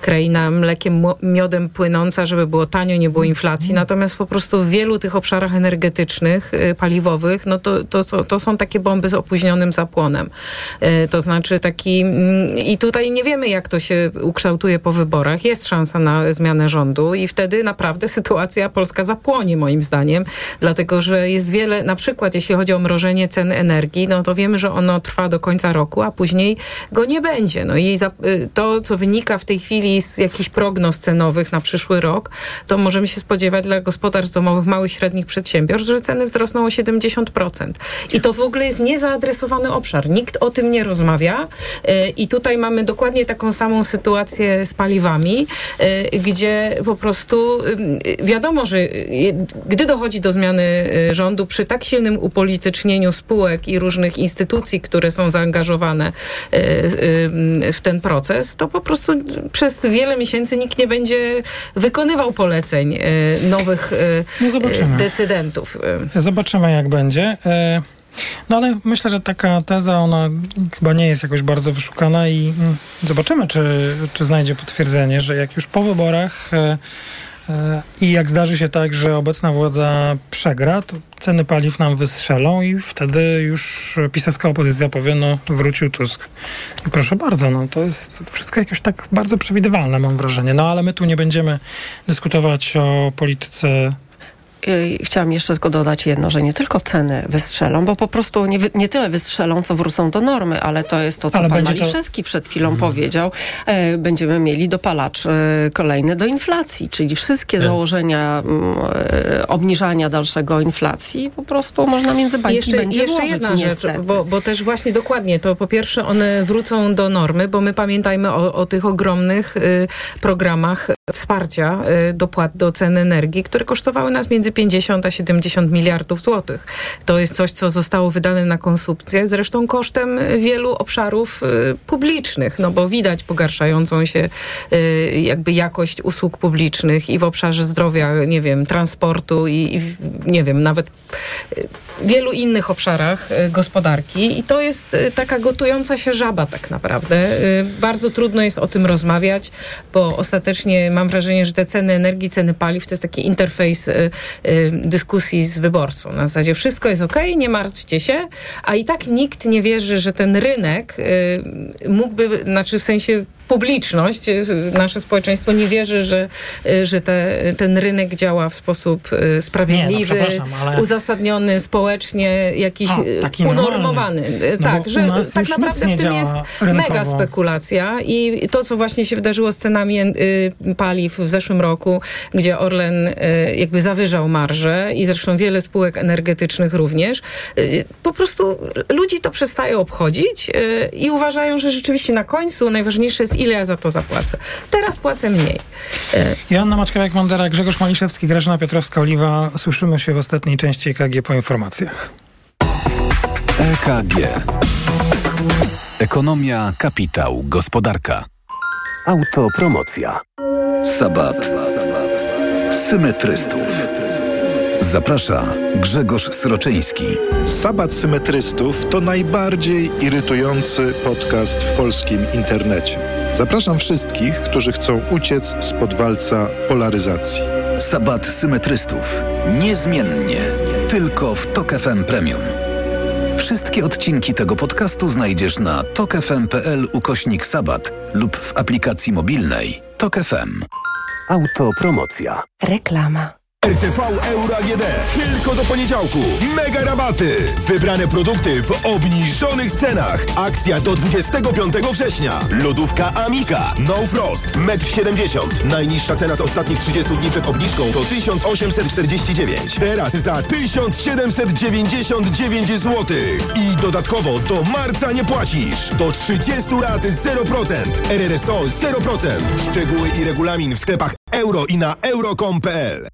kraina mlekiem, miodem płynąca, żeby było tanio, nie było inflacji. Natomiast po prostu w wielu tych obszarach energetycznych, paliwowych, no to, to, to, są takie bomby z opóźnionym zapłonem. To znaczy taki, mm, i tutaj nie wiemy, jak to się ukształtuje po wyborach. Jest szansa na zmianę rządu i wtedy naprawdę sytuacja polska zapłonie moim zdaniem, dlatego że jest wiele, na przykład jeśli chodzi o mrożenie cen energii, no to wiemy, że ono trwa do końca roku, a później go nie będzie. No i y, to, co wynika w tej chwili z jakichś prognoz cenowych na przyszły rok, to możemy się spodziewać dla gospodarstw domowych, małych, średnich przedsiębiorstw, że ceny wzrosną o 70%. I to w ogóle jest niezaadresowany obszar. Nikt o tym nie rozmawia y, i tutaj mamy dokładnie taką samą sytuację z paliwami. Y, gdzie po prostu y, wiadomo, że gdy dochodzi do zmiany rządu przy tak silnym upolitycznieniu spółek i różnych instytucji, które są zaangażowane w ten proces, to po prostu przez wiele miesięcy nikt nie będzie wykonywał poleceń nowych no decydentów. Zobaczymy, jak będzie. No ale myślę, że taka teza, ona chyba nie jest jakoś bardzo wyszukana i mm, zobaczymy, czy, czy znajdzie potwierdzenie, że jak już po wyborach e, e, i jak zdarzy się tak, że obecna władza przegra, to ceny paliw nam wystrzelą i wtedy już pisarska opozycja powie, no wrócił Tusk. I proszę bardzo, no to jest wszystko jakoś tak bardzo przewidywalne, mam wrażenie. No ale my tu nie będziemy dyskutować o polityce chciałam jeszcze tylko dodać jedno, że nie tylko ceny wystrzelą, bo po prostu nie, nie tyle wystrzelą, co wrócą do normy, ale to jest to, co ale pan Maliszewski to... przed chwilą hmm. powiedział. E, będziemy mieli dopalacz e, kolejny do inflacji, czyli wszystkie tak. założenia e, obniżania dalszego inflacji po prostu można między bańki jeszcze, będzie jeszcze włożyć, jedna rzecz, bo, bo, też właśnie dokładnie to po pierwsze one wrócą do normy, bo my pamiętajmy o, o tych ogromnych y, programach wsparcia y, dopłat do cen energii, które kosztowały nas między 50 a 70 miliardów złotych. To jest coś, co zostało wydane na konsumpcję, zresztą kosztem wielu obszarów y, publicznych, no bo widać pogarszającą się y, jakby jakość usług publicznych i w obszarze zdrowia, nie wiem, transportu i, i nie wiem, nawet y, wielu innych obszarach gospodarki i to jest taka gotująca się żaba tak naprawdę. Bardzo trudno jest o tym rozmawiać, bo ostatecznie mam wrażenie, że te ceny energii, ceny paliw to jest taki interfejs dyskusji z wyborcą. Na zasadzie wszystko jest ok, nie martwcie się, a i tak nikt nie wierzy, że ten rynek mógłby, znaczy w sensie publiczność, y, nasze społeczeństwo nie wierzy, że, y, że te, ten rynek działa w sposób y, sprawiedliwy, nie, no, ale... uzasadniony społecznie, jakiś A, unormowany. No tak, że tak naprawdę w tym jest rynkowo. mega spekulacja i to, co właśnie się wydarzyło z cenami paliw w zeszłym roku, gdzie Orlen jakby zawyżał marże i zresztą wiele spółek energetycznych również, po prostu ludzi to przestaje obchodzić i uważają, że rzeczywiście na końcu najważniejsze jest ile ja za to zapłacę. Teraz płacę mniej. E, Joanna Maczkowiak-Mandera, Grzegorz Maliszewski, Grażyna Piotrowska-Oliwa. Słyszymy się w ostatniej części EKG po informacjach. EKG. Ekonomia, kapitał, gospodarka. Autopromocja. Sabat. Symetrystów. Zaprasza Grzegorz Sroczyński. Sabat Symetrystów to najbardziej irytujący podcast w polskim internecie. Zapraszam wszystkich, którzy chcą uciec spod walca polaryzacji. Sabat Symetrystów. Niezmiennie. Tylko w Tok FM Premium. Wszystkie odcinki tego podcastu znajdziesz na tokefm.pl ukośnik sabat lub w aplikacji mobilnej Tok FM. Autopromocja. Reklama. RTV Euro AGD. Tylko do poniedziałku. Mega rabaty. Wybrane produkty w obniżonych cenach. Akcja do 25 września. Lodówka Amika. No Frost. 1,70 m. Najniższa cena z ostatnich 30 dni przed obniżką to 1849. Teraz za 1799 zł. I dodatkowo do marca nie płacisz. Do 30 lat 0%. RRSO 0%. Szczegóły i regulamin w sklepach euro i na euro.com.pl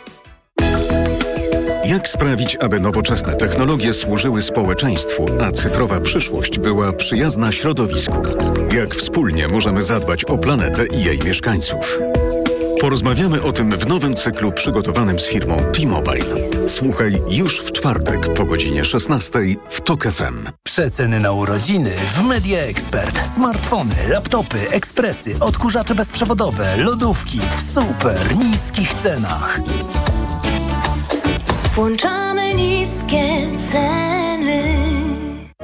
Jak sprawić, aby nowoczesne technologie służyły społeczeństwu, a cyfrowa przyszłość była przyjazna środowisku? Jak wspólnie możemy zadbać o planetę i jej mieszkańców? Porozmawiamy o tym w nowym cyklu przygotowanym z firmą T-Mobile. Słuchaj już w czwartek po godzinie 16 w TOK FM. Przeceny na urodziny w Media Expert. Smartfony, laptopy, ekspresy, odkurzacze bezprzewodowe, lodówki w super niskich cenach. Włączamy niskie ceny.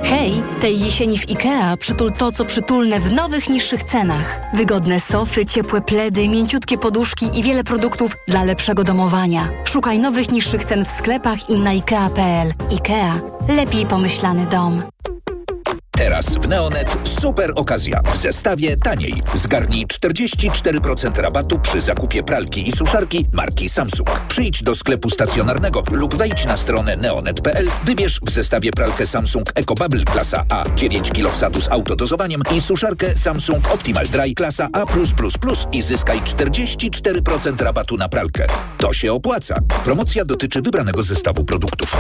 Hej, tej jesieni w IKEA przytul to, co przytulne w nowych, niższych cenach. Wygodne sofy, ciepłe pledy, mięciutkie poduszki i wiele produktów dla lepszego domowania. Szukaj nowych, niższych cen w sklepach i na IKEA.pl. IKEA. Lepiej pomyślany dom. Teraz w Neonet super okazja. W zestawie taniej. Zgarnij 44% rabatu przy zakupie pralki i suszarki marki Samsung. Przyjdź do sklepu stacjonarnego lub wejdź na stronę neonet.pl. Wybierz w zestawie pralkę Samsung EcoBubble klasa A 9 kg z autodozowaniem i suszarkę Samsung Optimal Dry klasa A+++ i zyskaj 44% rabatu na pralkę. To się opłaca. Promocja dotyczy wybranego zestawu produktów.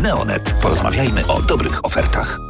Neonet. Porozmawiajmy o dobrych ofertach.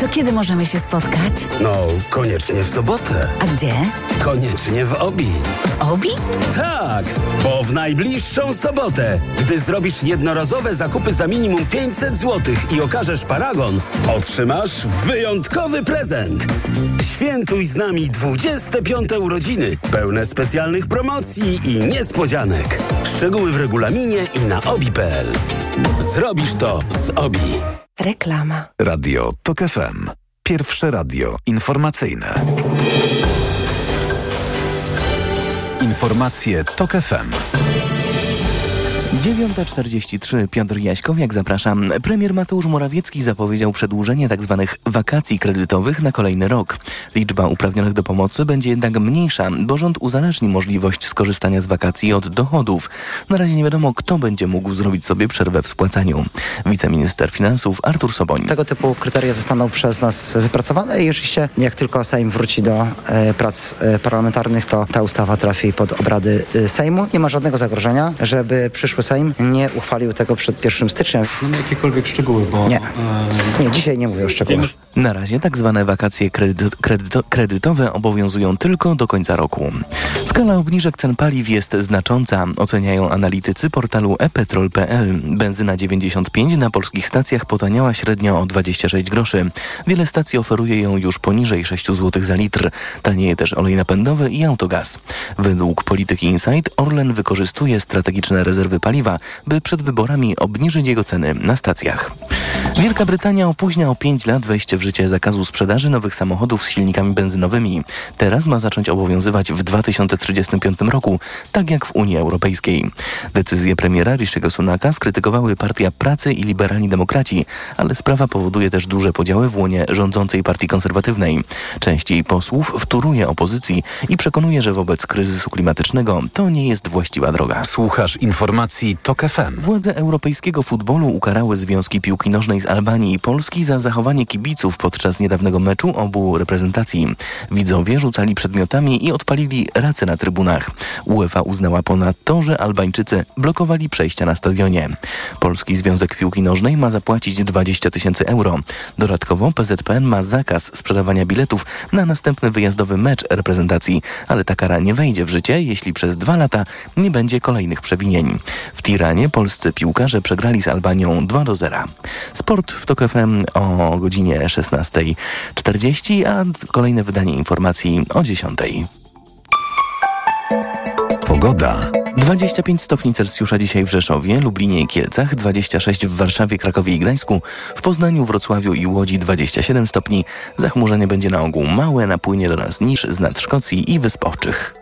To kiedy możemy się spotkać? No, koniecznie w sobotę. A gdzie? Koniecznie w Obi. W Obi? Tak, bo w najbliższą sobotę, gdy zrobisz jednorazowe zakupy za minimum 500 zł i okażesz paragon, otrzymasz wyjątkowy prezent. Świętuj z nami 25 urodziny, pełne specjalnych promocji i niespodzianek. Szczegóły w regulaminie i na obi.pl. Zrobisz to z Obi. Reklama. Radio TOK FM. Pierwsze radio informacyjne. Informacje TOK FM. 9.43 Piotr Jaśkowiak, zapraszam. Premier Mateusz Morawiecki zapowiedział przedłużenie tzw. Tak wakacji kredytowych na kolejny rok. Liczba uprawnionych do pomocy będzie jednak mniejsza, bo rząd uzależni możliwość skorzystania z wakacji od dochodów. Na razie nie wiadomo, kto będzie mógł zrobić sobie przerwę w spłacaniu. Wiceminister finansów Artur Soboń. Tego typu kryteria zostaną przez nas wypracowane i oczywiście jak tylko Sejm wróci do e, prac e, parlamentarnych, to ta ustawa trafi pod obrady e, Sejmu. Nie ma żadnego zagrożenia, żeby przyszły Sejm nie uchwalił tego przed 1 stycznia. Znamy jakiekolwiek szczegóły, bo... Nie, nie dzisiaj nie mówię o szczegółach. Na razie tak zwane wakacje kredyto, kredyto, kredytowe obowiązują tylko do końca roku. Skala obniżek cen paliw jest znacząca, oceniają analitycy portalu epetrol.pl. Benzyna 95 na polskich stacjach potaniała średnio o 26 groszy. Wiele stacji oferuje ją już poniżej 6 zł za litr. Tanieje też olej napędowy i autogaz. Według polityki Insight Orlen wykorzystuje strategiczne rezerwy paliwa, by przed wyborami obniżyć jego ceny na stacjach. Wielka Brytania opóźnia o 5 lat wejście w życie zakazu sprzedaży nowych samochodów z silnikami benzynowymi. Teraz ma zacząć obowiązywać w 2035 roku, tak jak w Unii Europejskiej. Decyzję premiera Rishiego Sunaka skrytykowały Partia Pracy i Liberalni Demokraci, ale sprawa powoduje też duże podziały w łonie rządzącej Partii Konserwatywnej. Część jej posłów wtóruje opozycji i przekonuje, że wobec kryzysu klimatycznego to nie jest właściwa droga. Słuchasz informacji TOK FM. Władze europejskiego futbolu ukarały związki piłki nożnej z Albanii i Polski za zachowanie kibiców podczas niedawnego meczu obu reprezentacji. Widzowie rzucali przedmiotami i odpalili race na trybunach. UEFA uznała ponadto, że Albańczycy blokowali przejścia na stadionie. Polski Związek Piłki Nożnej ma zapłacić 20 tysięcy euro. Dodatkowo PZPN ma zakaz sprzedawania biletów na następny wyjazdowy mecz reprezentacji, ale ta kara nie wejdzie w życie, jeśli przez dwa lata nie będzie kolejnych przewinień. W Tiranie polscy piłkarze przegrali z Albanią 2 do 0. Sport w TOK FM o godzinie 16.40, a kolejne wydanie informacji o 10.00. Pogoda. 25 stopni Celsjusza dzisiaj w Rzeszowie, Lublinie i Kielcach, 26 w Warszawie, Krakowie i Gdańsku, w Poznaniu, Wrocławiu i Łodzi 27 stopni. Zachmurzenie będzie na ogół małe, napłynie do nas niż z nad Szkocji i Wysp Owczych.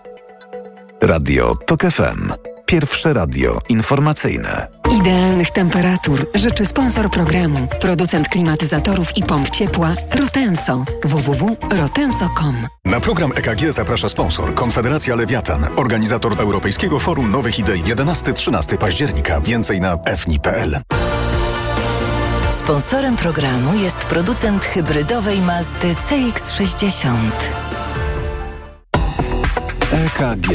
Radio TOK FM. Pierwsze radio informacyjne. Idealnych temperatur życzy sponsor programu, producent klimatyzatorów i pomp ciepła Rotenso. www.rotenso.com. Na program EKG zaprasza sponsor Konfederacja Lewiatan, organizator Europejskiego Forum Nowych Idei 11-13 października. Więcej na fni.pl. Sponsorem programu jest producent hybrydowej Mazdy CX-60. EKG.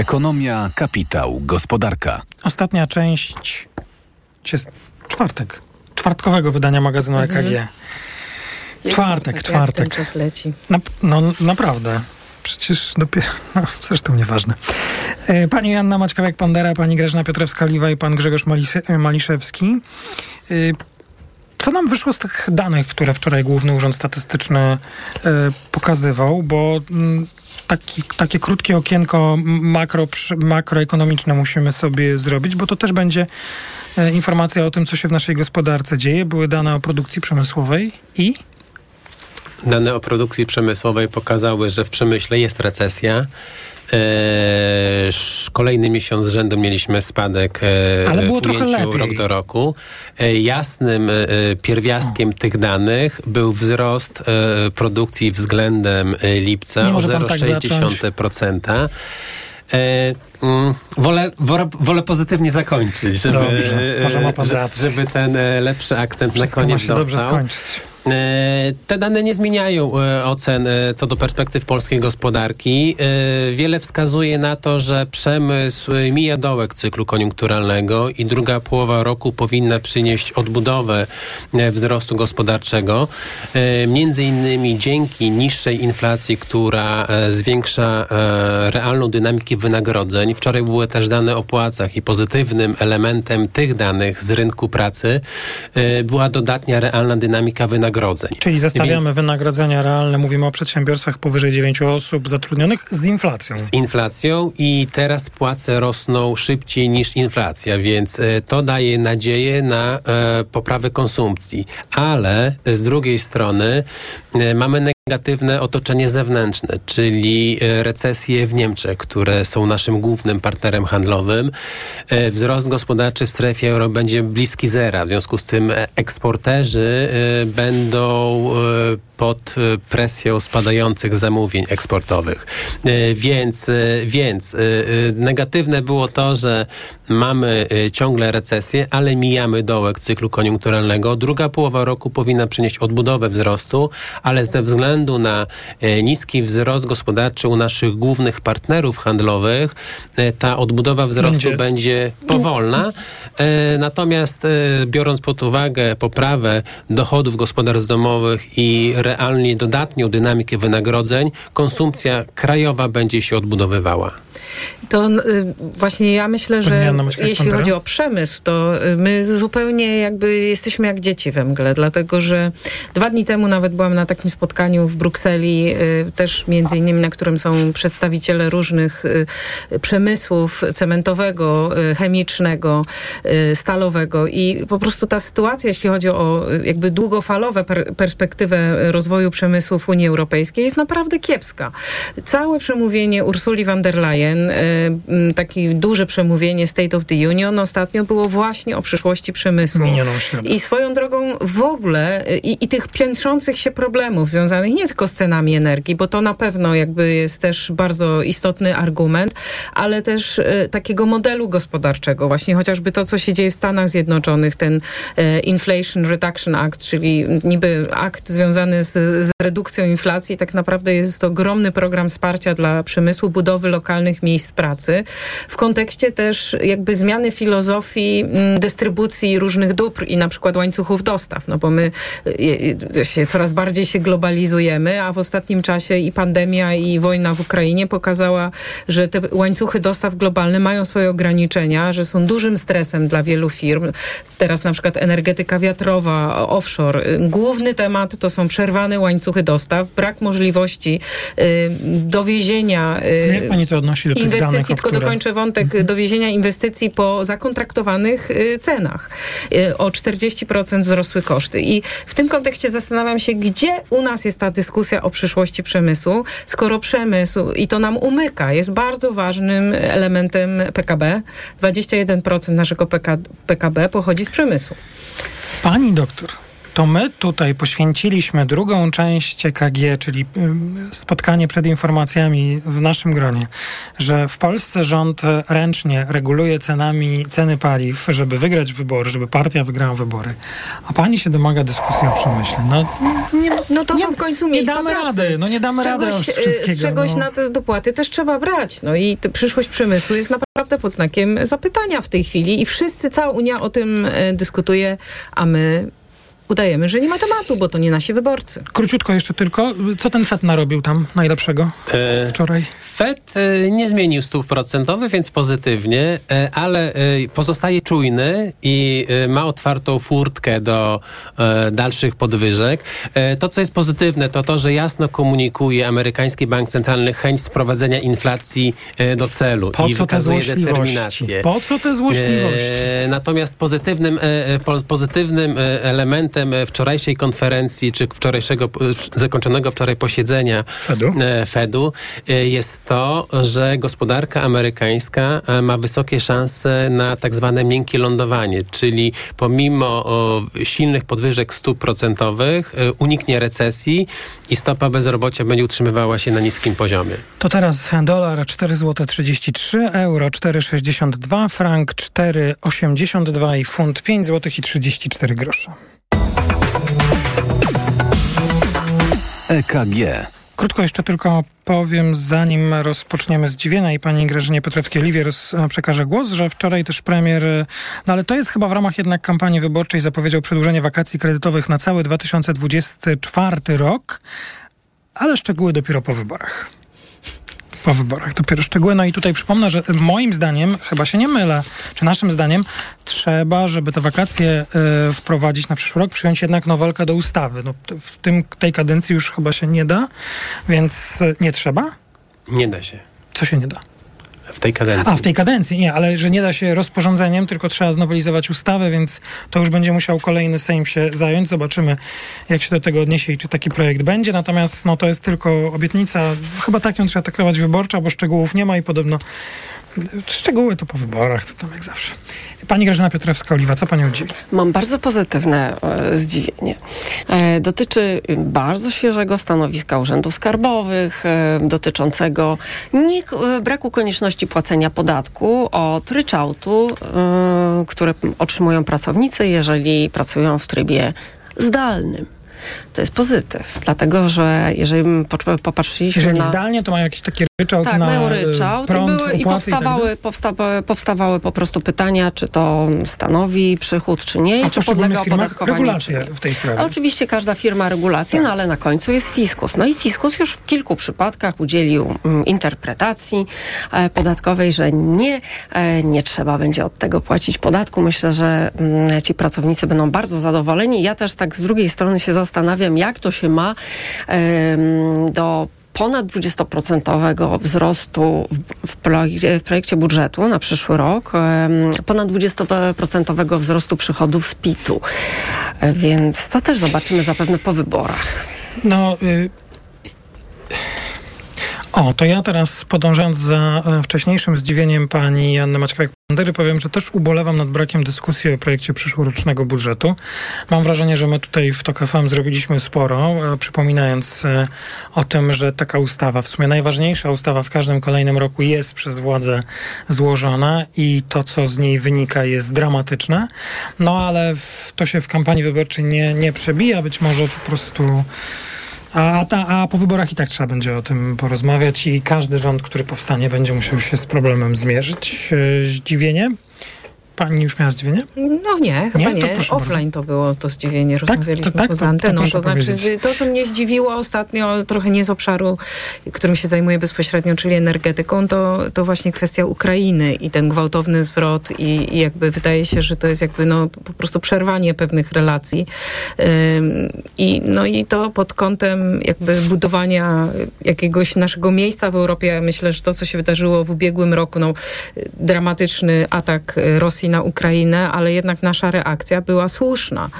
Ekonomia, kapitał, gospodarka. Ostatnia część jest czwartek. Czwartkowego wydania magazynu Mhm. EKG. Czwartek, Jak czwartek. ten czas leci. Na, no naprawdę. Przecież dopiero, no, zresztą nieważne. E, Pani Janna Maćkowiak-Pandera, pani Grażyna Piotrowska-Liwa i pan Grzegorz Malis- Maliszewski. E, Co nam wyszło z tych danych, które wczoraj Główny Urząd Statystyczny e, pokazywał, bo mm, taki, takie krótkie okienko makro, makroekonomiczne musimy sobie zrobić, bo to też będzie e, informacja o tym, co się w naszej gospodarce dzieje. Były dane o produkcji przemysłowej i Dane o produkcji przemysłowej pokazały, że w przemyśle jest recesja. Sz- kolejny miesiąc z rzędu mieliśmy spadek e, Ale było w trochę lepiej. rok do roku. E, jasnym e, pierwiastkiem tych danych był wzrost e, produkcji względem e, lipca Nie o może pan tak 0,6%. E, mm, wolę, wolę, pozytywnie zakończyć, żeby, Dobrze, ma żeby ten e, lepszy akcent Wszystko na ma koniec się dobrze dostał. skończyć. Te dane nie zmieniają ocen co do perspektyw polskiej gospodarki. Wiele wskazuje na to, że przemysł mija dołek cyklu koniunkturalnego i druga połowa roku powinna przynieść odbudowę wzrostu gospodarczego. Między innymi dzięki niższej inflacji, która zwiększa realną dynamikę wynagrodzeń. Wczoraj były też dane o płacach i pozytywnym elementem tych danych z rynku pracy była dodatnia realna dynamika wynagrodzeń. Czyli zestawiamy Więc... wynagrodzenia realne, mówimy o przedsiębiorstwach powyżej 9 osób zatrudnionych z inflacją. Z inflacją i teraz płace rosną szybciej niż inflacja, więc e, to daje nadzieję na e, poprawę konsumpcji. Ale z drugiej strony e, mamy negatywne otoczenie zewnętrzne, czyli e, recesje w Niemczech, które są naszym głównym partnerem handlowym. E, wzrost gospodarczy w strefie euro będzie bliski zera. W związku z tym e, eksporterzy będą pod presją spadających zamówień eksportowych. Więc, więc negatywne było to, że mamy ciągle recesję, ale mijamy dołek cyklu koniunkturalnego. Druga połowa roku powinna przynieść odbudowę wzrostu, ale ze względu na e, niski wzrost gospodarczy u naszych głównych partnerów handlowych e, ta odbudowa wzrostu będzie, będzie powolna. E, natomiast biorąc pod uwagę poprawę dochodów gospodarstw domowych i realnie dodatnią dynamikę wynagrodzeń, konsumpcja krajowa będzie się odbudowywała. To y, właśnie ja myślę, że jeśli chodzi o przemysł, to y, my zupełnie jakby jesteśmy jak dzieci we mgle, dlatego że dwa dni temu nawet byłam na takim spotkaniu w Brukseli, y, też między innymi, na którym są przedstawiciele różnych przemysłów cementowego, chemicznego, stalowego i po prostu ta sytuacja, jeśli chodzi o jakby długofalowe per perspektywę rozwoju przemysłu w Unii Europejskiej jest naprawdę kiepska. Całe przemówienie Ursuli von der Leyen Y, takie duże przemówienie State of the Union ostatnio było właśnie o przyszłości przemysłu. I swoją drogą w ogóle y, i, i tych piętrzących się problemów związanych nie tylko z cenami energii, bo to na pewno jakby jest też bardzo istotny argument, ale też y, takiego modelu gospodarczego. Właśnie chociażby to, co się dzieje w Stanach Zjednoczonych, ten Inflation Reduction Act, czyli niby akt związany z, z redukcją inflacji, tak naprawdę jest to ogromny program wsparcia dla przemysłu, budowy lokalnych miejsc pracy, w kontekście też jakby zmiany filozofii mm, dystrybucji różnych dóbr i na przykład łańcuchów dostaw, no bo my y, y, się coraz bardziej się globalizujemy, a w ostatnim czasie i pandemia i wojna w Ukrainie pokazała, że te łańcuchy dostaw globalne mają swoje ograniczenia, że są dużym stresem dla wielu firm. Teraz na przykład energetyka wiatrowa, offshore. Główny temat to są przerwane łańcuchy dostaw, brak możliwości y, dowiezienia y, Jak pani to odnosi do inwestycji, tylko które... dokończę wątek mhm. dowiezienia inwestycji po zakontraktowanych y, cenach. Y, o 40% wzrosły koszty. I w tym kontekście zastanawiam się, gdzie u nas jest ta dyskusja o przyszłości przemysłu, skoro przemysł, i to nam umyka, jest bardzo ważnym elementem PKB. 21% naszego PKB pochodzi z przemysłu. Pani doktor, to my tutaj poświęciliśmy drugą część EKG, czyli spotkanie przed informacjami w naszym gronie, że w Polsce rząd ręcznie reguluje cenami ceny paliw, żeby wygrać wybory, żeby partia wygrała wybory. A pani się domaga dyskusji o przemyśle. No, nie, no, no to nie, są w końcu Nie damy pracy. rady, no nie damy rady wszystkiego. Z czegoś no. na te dopłaty też trzeba brać. No i przyszłość przemysłu jest naprawdę pod znakiem zapytania w tej chwili i wszyscy, cała Unia o tym e, dyskutuje, a my udajemy, że nie ma tematu, bo to nie nasi wyborcy. Króciutko jeszcze tylko. Co ten FED narobił tam najlepszego e, wczoraj? FED e, nie zmienił stóp procentowych, więc pozytywnie, e, ale pozostaje czujny i ma otwartą furtkę do dalszych podwyżek. To, co jest pozytywne, to to, że jasno komunikuje amerykański bank centralny chęć sprowadzenia inflacji do celu po i co wykazuje te determinację. Po co te złośliwości? Natomiast pozytywnym, pozytywnym elementem efektem wczorajszej konferencji, czy wczorajszego, zakończonego wczoraj posiedzenia Fedu, e, Fedu e, jest to, że gospodarka amerykańska e, ma wysokie szanse na tak zwane miękkie lądowanie, czyli pomimo silnych podwyżek stóp procentowych uniknie recesji i stopa bezrobocia będzie utrzymywała się na niskim poziomie. To teraz dolar 4 zł 33, euro 4,62, frank 4,82 i funt 5 zł i 34 grosze. EKG. Krótko jeszcze tylko powiem, zanim rozpoczniemy zdziwienia i pani Grażynie Piotrowskiej-Liwie przekażę głos, że wczoraj też premier, no ale to jest chyba w ramach jednak kampanii wyborczej, zapowiedział przedłużenie wakacji kredytowych na cały 2024 rok, ale szczegóły dopiero po wyborach po wyborach dopiero szczegóły. No i tutaj przypomnę, że moim zdaniem, chyba się nie mylę, czy naszym zdaniem, trzeba, żeby te wakacje y, wprowadzić na przyszły rok, przyjąć jednak nowelkę do ustawy. No, w tym, tej kadencji już chyba się nie da, więc y, nie trzeba? Nie da się. Co się nie da? W tej kadencji. A, w tej kadencji, nie, ale że nie da się rozporządzeniem, tylko trzeba znowelizować ustawę, więc to już będzie musiał kolejny Sejm się zająć. Zobaczymy, jak się do tego odniesie i czy taki projekt będzie. Natomiast no, to jest tylko obietnica. Chyba tak ją trzeba traktować wyborcza, bo szczegółów nie ma i podobno Szczegóły to po wyborach, to tam jak zawsze. Pani Grażyna Piotrowska-Oliwa, co Panią dziwi? Mam bardzo pozytywne e, zdziwienie. E, dotyczy bardzo świeżego stanowiska urzędów skarbowych, e, dotyczącego nie, braku konieczności płacenia podatku od ryczałtu, które otrzymują pracownicy, jeżeli pracują w trybie zdalnym to jest pozytyw. Dlatego, że jeżeli popatrzyliśmy jeżeli na... zdalnie, to mają jakieś takie ryczałt tak, na mają y, ryczałt prąd, i, były, i powstawały, tak powstawały, powstawały po prostu pytania, czy to stanowi przychód, czy nie, i czy podlega opodatkowaniu. regulacje w tej sprawie. A oczywiście każda firma regulacje, tak. no ale na końcu jest fiskus. No i fiskus już w kilku przypadkach udzielił mm, interpretacji e, podatkowej, że nie, e, nie trzeba będzie od tego płacić podatku. Myślę, że mm, ci pracownicy będą bardzo zadowoleni. Ja też tak z drugiej strony się zastanawiam, jak to się ma do ponad 20% wzrostu w, projekcie, w projekcie budżetu na przyszły rok, ponad 20% wzrostu przychodów z PIT-u. E, więc to też zobaczymy zapewne po wyborach. No, y o, to ja teraz podążając za e, wcześniejszym zdziwieniem pani Anny Maćkawek-Pandery powiem, że też ubolewam nad brakiem dyskusji o projekcie przyszłorocznego budżetu. Mam wrażenie, że my tutaj w TOK FM zrobiliśmy sporo, e, przypominając e, o tym, że taka ustawa, w sumie najważniejsza ustawa w każdym kolejnym roku jest przez władzę złożona i to, co z niej wynika jest dramatyczne. No ale w, to się w kampanii wyborczej nie, nie przebija, być może po prostu a, ta, a po wyborach i tak trzeba będzie o tym porozmawiać i każdy rząd, który powstanie, będzie musiał się z problemem zmierzyć. E, zdziwienie Pani już miała zdziwienie? No nie, chyba nie. nie. To Offline bardzo. to było to zdziwienie. Tak? Rozmawialiśmy tak, to, tak, poza anteną. To, to, to znaczy, to, co mnie zdziwiło ostatnio, trochę nie z obszaru, którym się zajmuję bezpośrednio, czyli energetyką, to, to właśnie kwestia Ukrainy i ten gwałtowny zwrot i, i jakby wydaje się, że to jest jakby no, po prostu przerwanie pewnych relacji. Ym, I, no i to pod kątem jakby budowania jakiegoś naszego miejsca w Europie. Myślę, że to, co się wydarzyło w ubiegłym roku, no, dramatyczny atak Rosji na Ukrainę, ale jednak nasza reakcja była słuszna,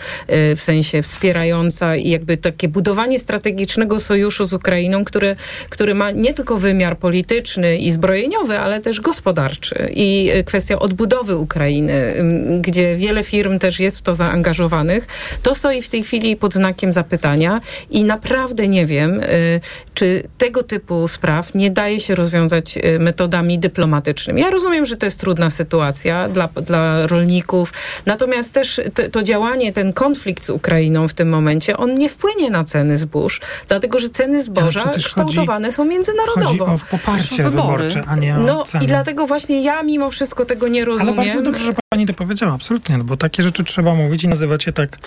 y, w sensie wspierająca i jakby takie budowanie strategicznego sojuszu z Ukrainą, który, który ma nie tylko wymiar polityczny i zbrojeniowy, ale też gospodarczy. I y, kwestia odbudowy Ukrainy, gdzie wiele firm też jest w to zaangażowanych, to stoi w tej chwili pod znakiem zapytania i naprawdę nie wiem, y, czy tego typu spraw nie daje się rozwiązać metodami dyplomatycznymi. Ja rozumiem, że to jest trudna sytuacja dla, dla rolników. Natomiast też to, to działanie, ten konflikt z Ukrainą w tym momencie, on nie wpłynie na ceny zbóż, dlatego że ceny zboża kształtowane chodzi, są międzynarodowo. Chodzi o poparcie wyborcze, a nie o No ceny. i dlatego właśnie ja mimo wszystko tego nie rozumiem. Ale bardzo dobrze, że pani to powiedziała, absolutnie, no bo takie rzeczy trzeba mówić i nazywać je tak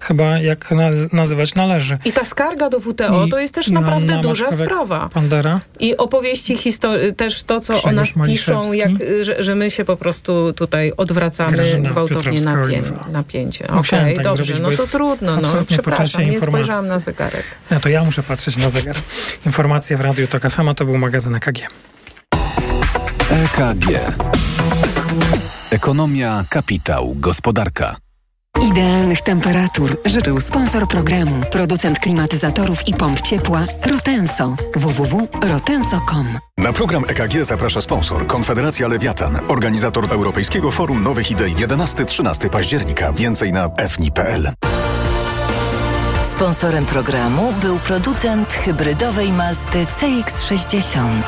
chyba jak na, nazywać należy. I ta skarga do WTO I, to jest też naprawdę duża sprawa. Pandera. I opowieści też to, co o nas piszą, jak, że, że my się po prostu tutaj odwracamy Grażyna gwałtownie napię napięcie. Okej, okay, tak dobrze, zrobić, no to trudno, no. Przepraszam, nie spojrzałam na zegarek. No to ja muszę patrzeć na zegar. Informacje w Radiu Tok FM, a to był magazyn EKG. EKG. Ekonomia, kapitał, gospodarka. Idealnych temperatur życzył sponsor programu, producent klimatyzatorów i pomp ciepła Rotenso. www.rotenso.com Na program EKG zaprasza sponsor Konfederacja Lewiatan, organizator Europejskiego Forum Nowych Idei 11-13 października. Więcej na fni.pl. Sponsorem programu był producent hybrydowej Mazdy CX-60.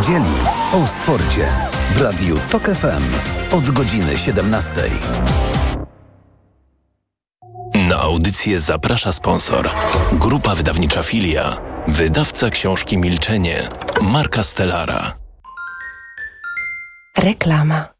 Niedzieli o sporcie. w Radiu TOK FM od godziny 17. Na audycję zaprasza sponsor. Grupa wydawnicza Filia. Wydawca książki Milczenie. Marka Stellara. Reklama.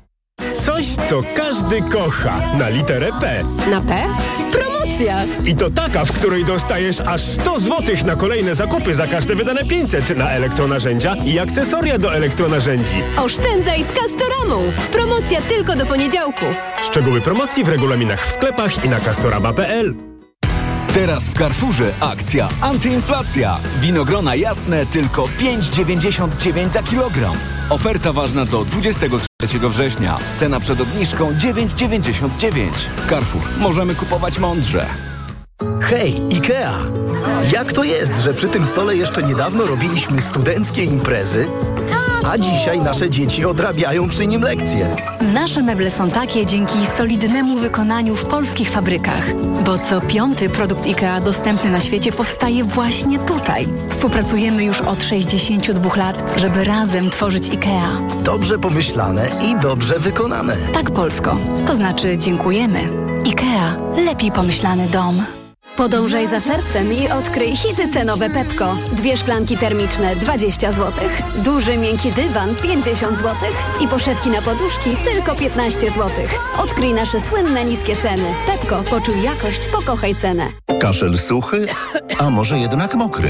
Coś, co każdy kocha. Na literę P. Na P? Promocja! I to taka, w której dostajesz aż 100 zł na kolejne zakupy za każde wydane 500 na elektronarzędzia i akcesoria do elektronarzędzi. Oszczędzaj z Castoramą! Promocja tylko do poniedziałku. Szczegóły promocji w regulaminach w sklepach i na castorama.pl. Teraz w Carrefourze akcja antyinflacja. Winogrona jasne tylko 5,99 za kilogram. Oferta ważna do 23 września. Cena przed obniżką 9,99. Carrefour. Możemy kupować mądrze. Hej, IKEA! Jak to jest, że przy tym stole jeszcze niedawno robiliśmy studenckie imprezy, a dzisiaj nasze dzieci odrabiają przy nim lekcje? Nasze meble są takie dzięki solidnemu wykonaniu w polskich fabrykach, bo co piąty produkt IKEA dostępny na świecie powstaje właśnie tutaj. Współpracujemy już od 62 lat, żeby razem tworzyć IKEA. Dobrze pomyślane i dobrze wykonane. Tak, Polsko. To znaczy dziękujemy. IKEA. Lepiej pomyślany dom. Podążaj za sercem i odkryj hity cenowe Pepko. Dwie szklanki termiczne 20 zł, duży miękki dywan 50 zł i poszewki na poduszki tylko 15 zł. Odkryj nasze słynne niskie ceny. Pepko, poczuj jakość, pokochaj cenę. Kaszel suchy, a może jednak mokry?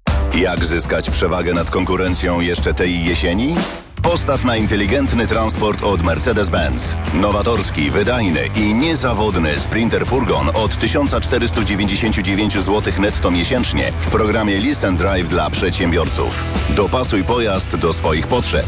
Jak zyskać przewagę nad konkurencją jeszcze tej jesieni? Postaw na inteligentny transport od Mercedes-Benz. Nowatorski, wydajny i niezawodny Sprinter Furgon od 1499 zł netto miesięcznie w programie Listen Drive dla przedsiębiorców. Dopasuj pojazd do swoich potrzeb.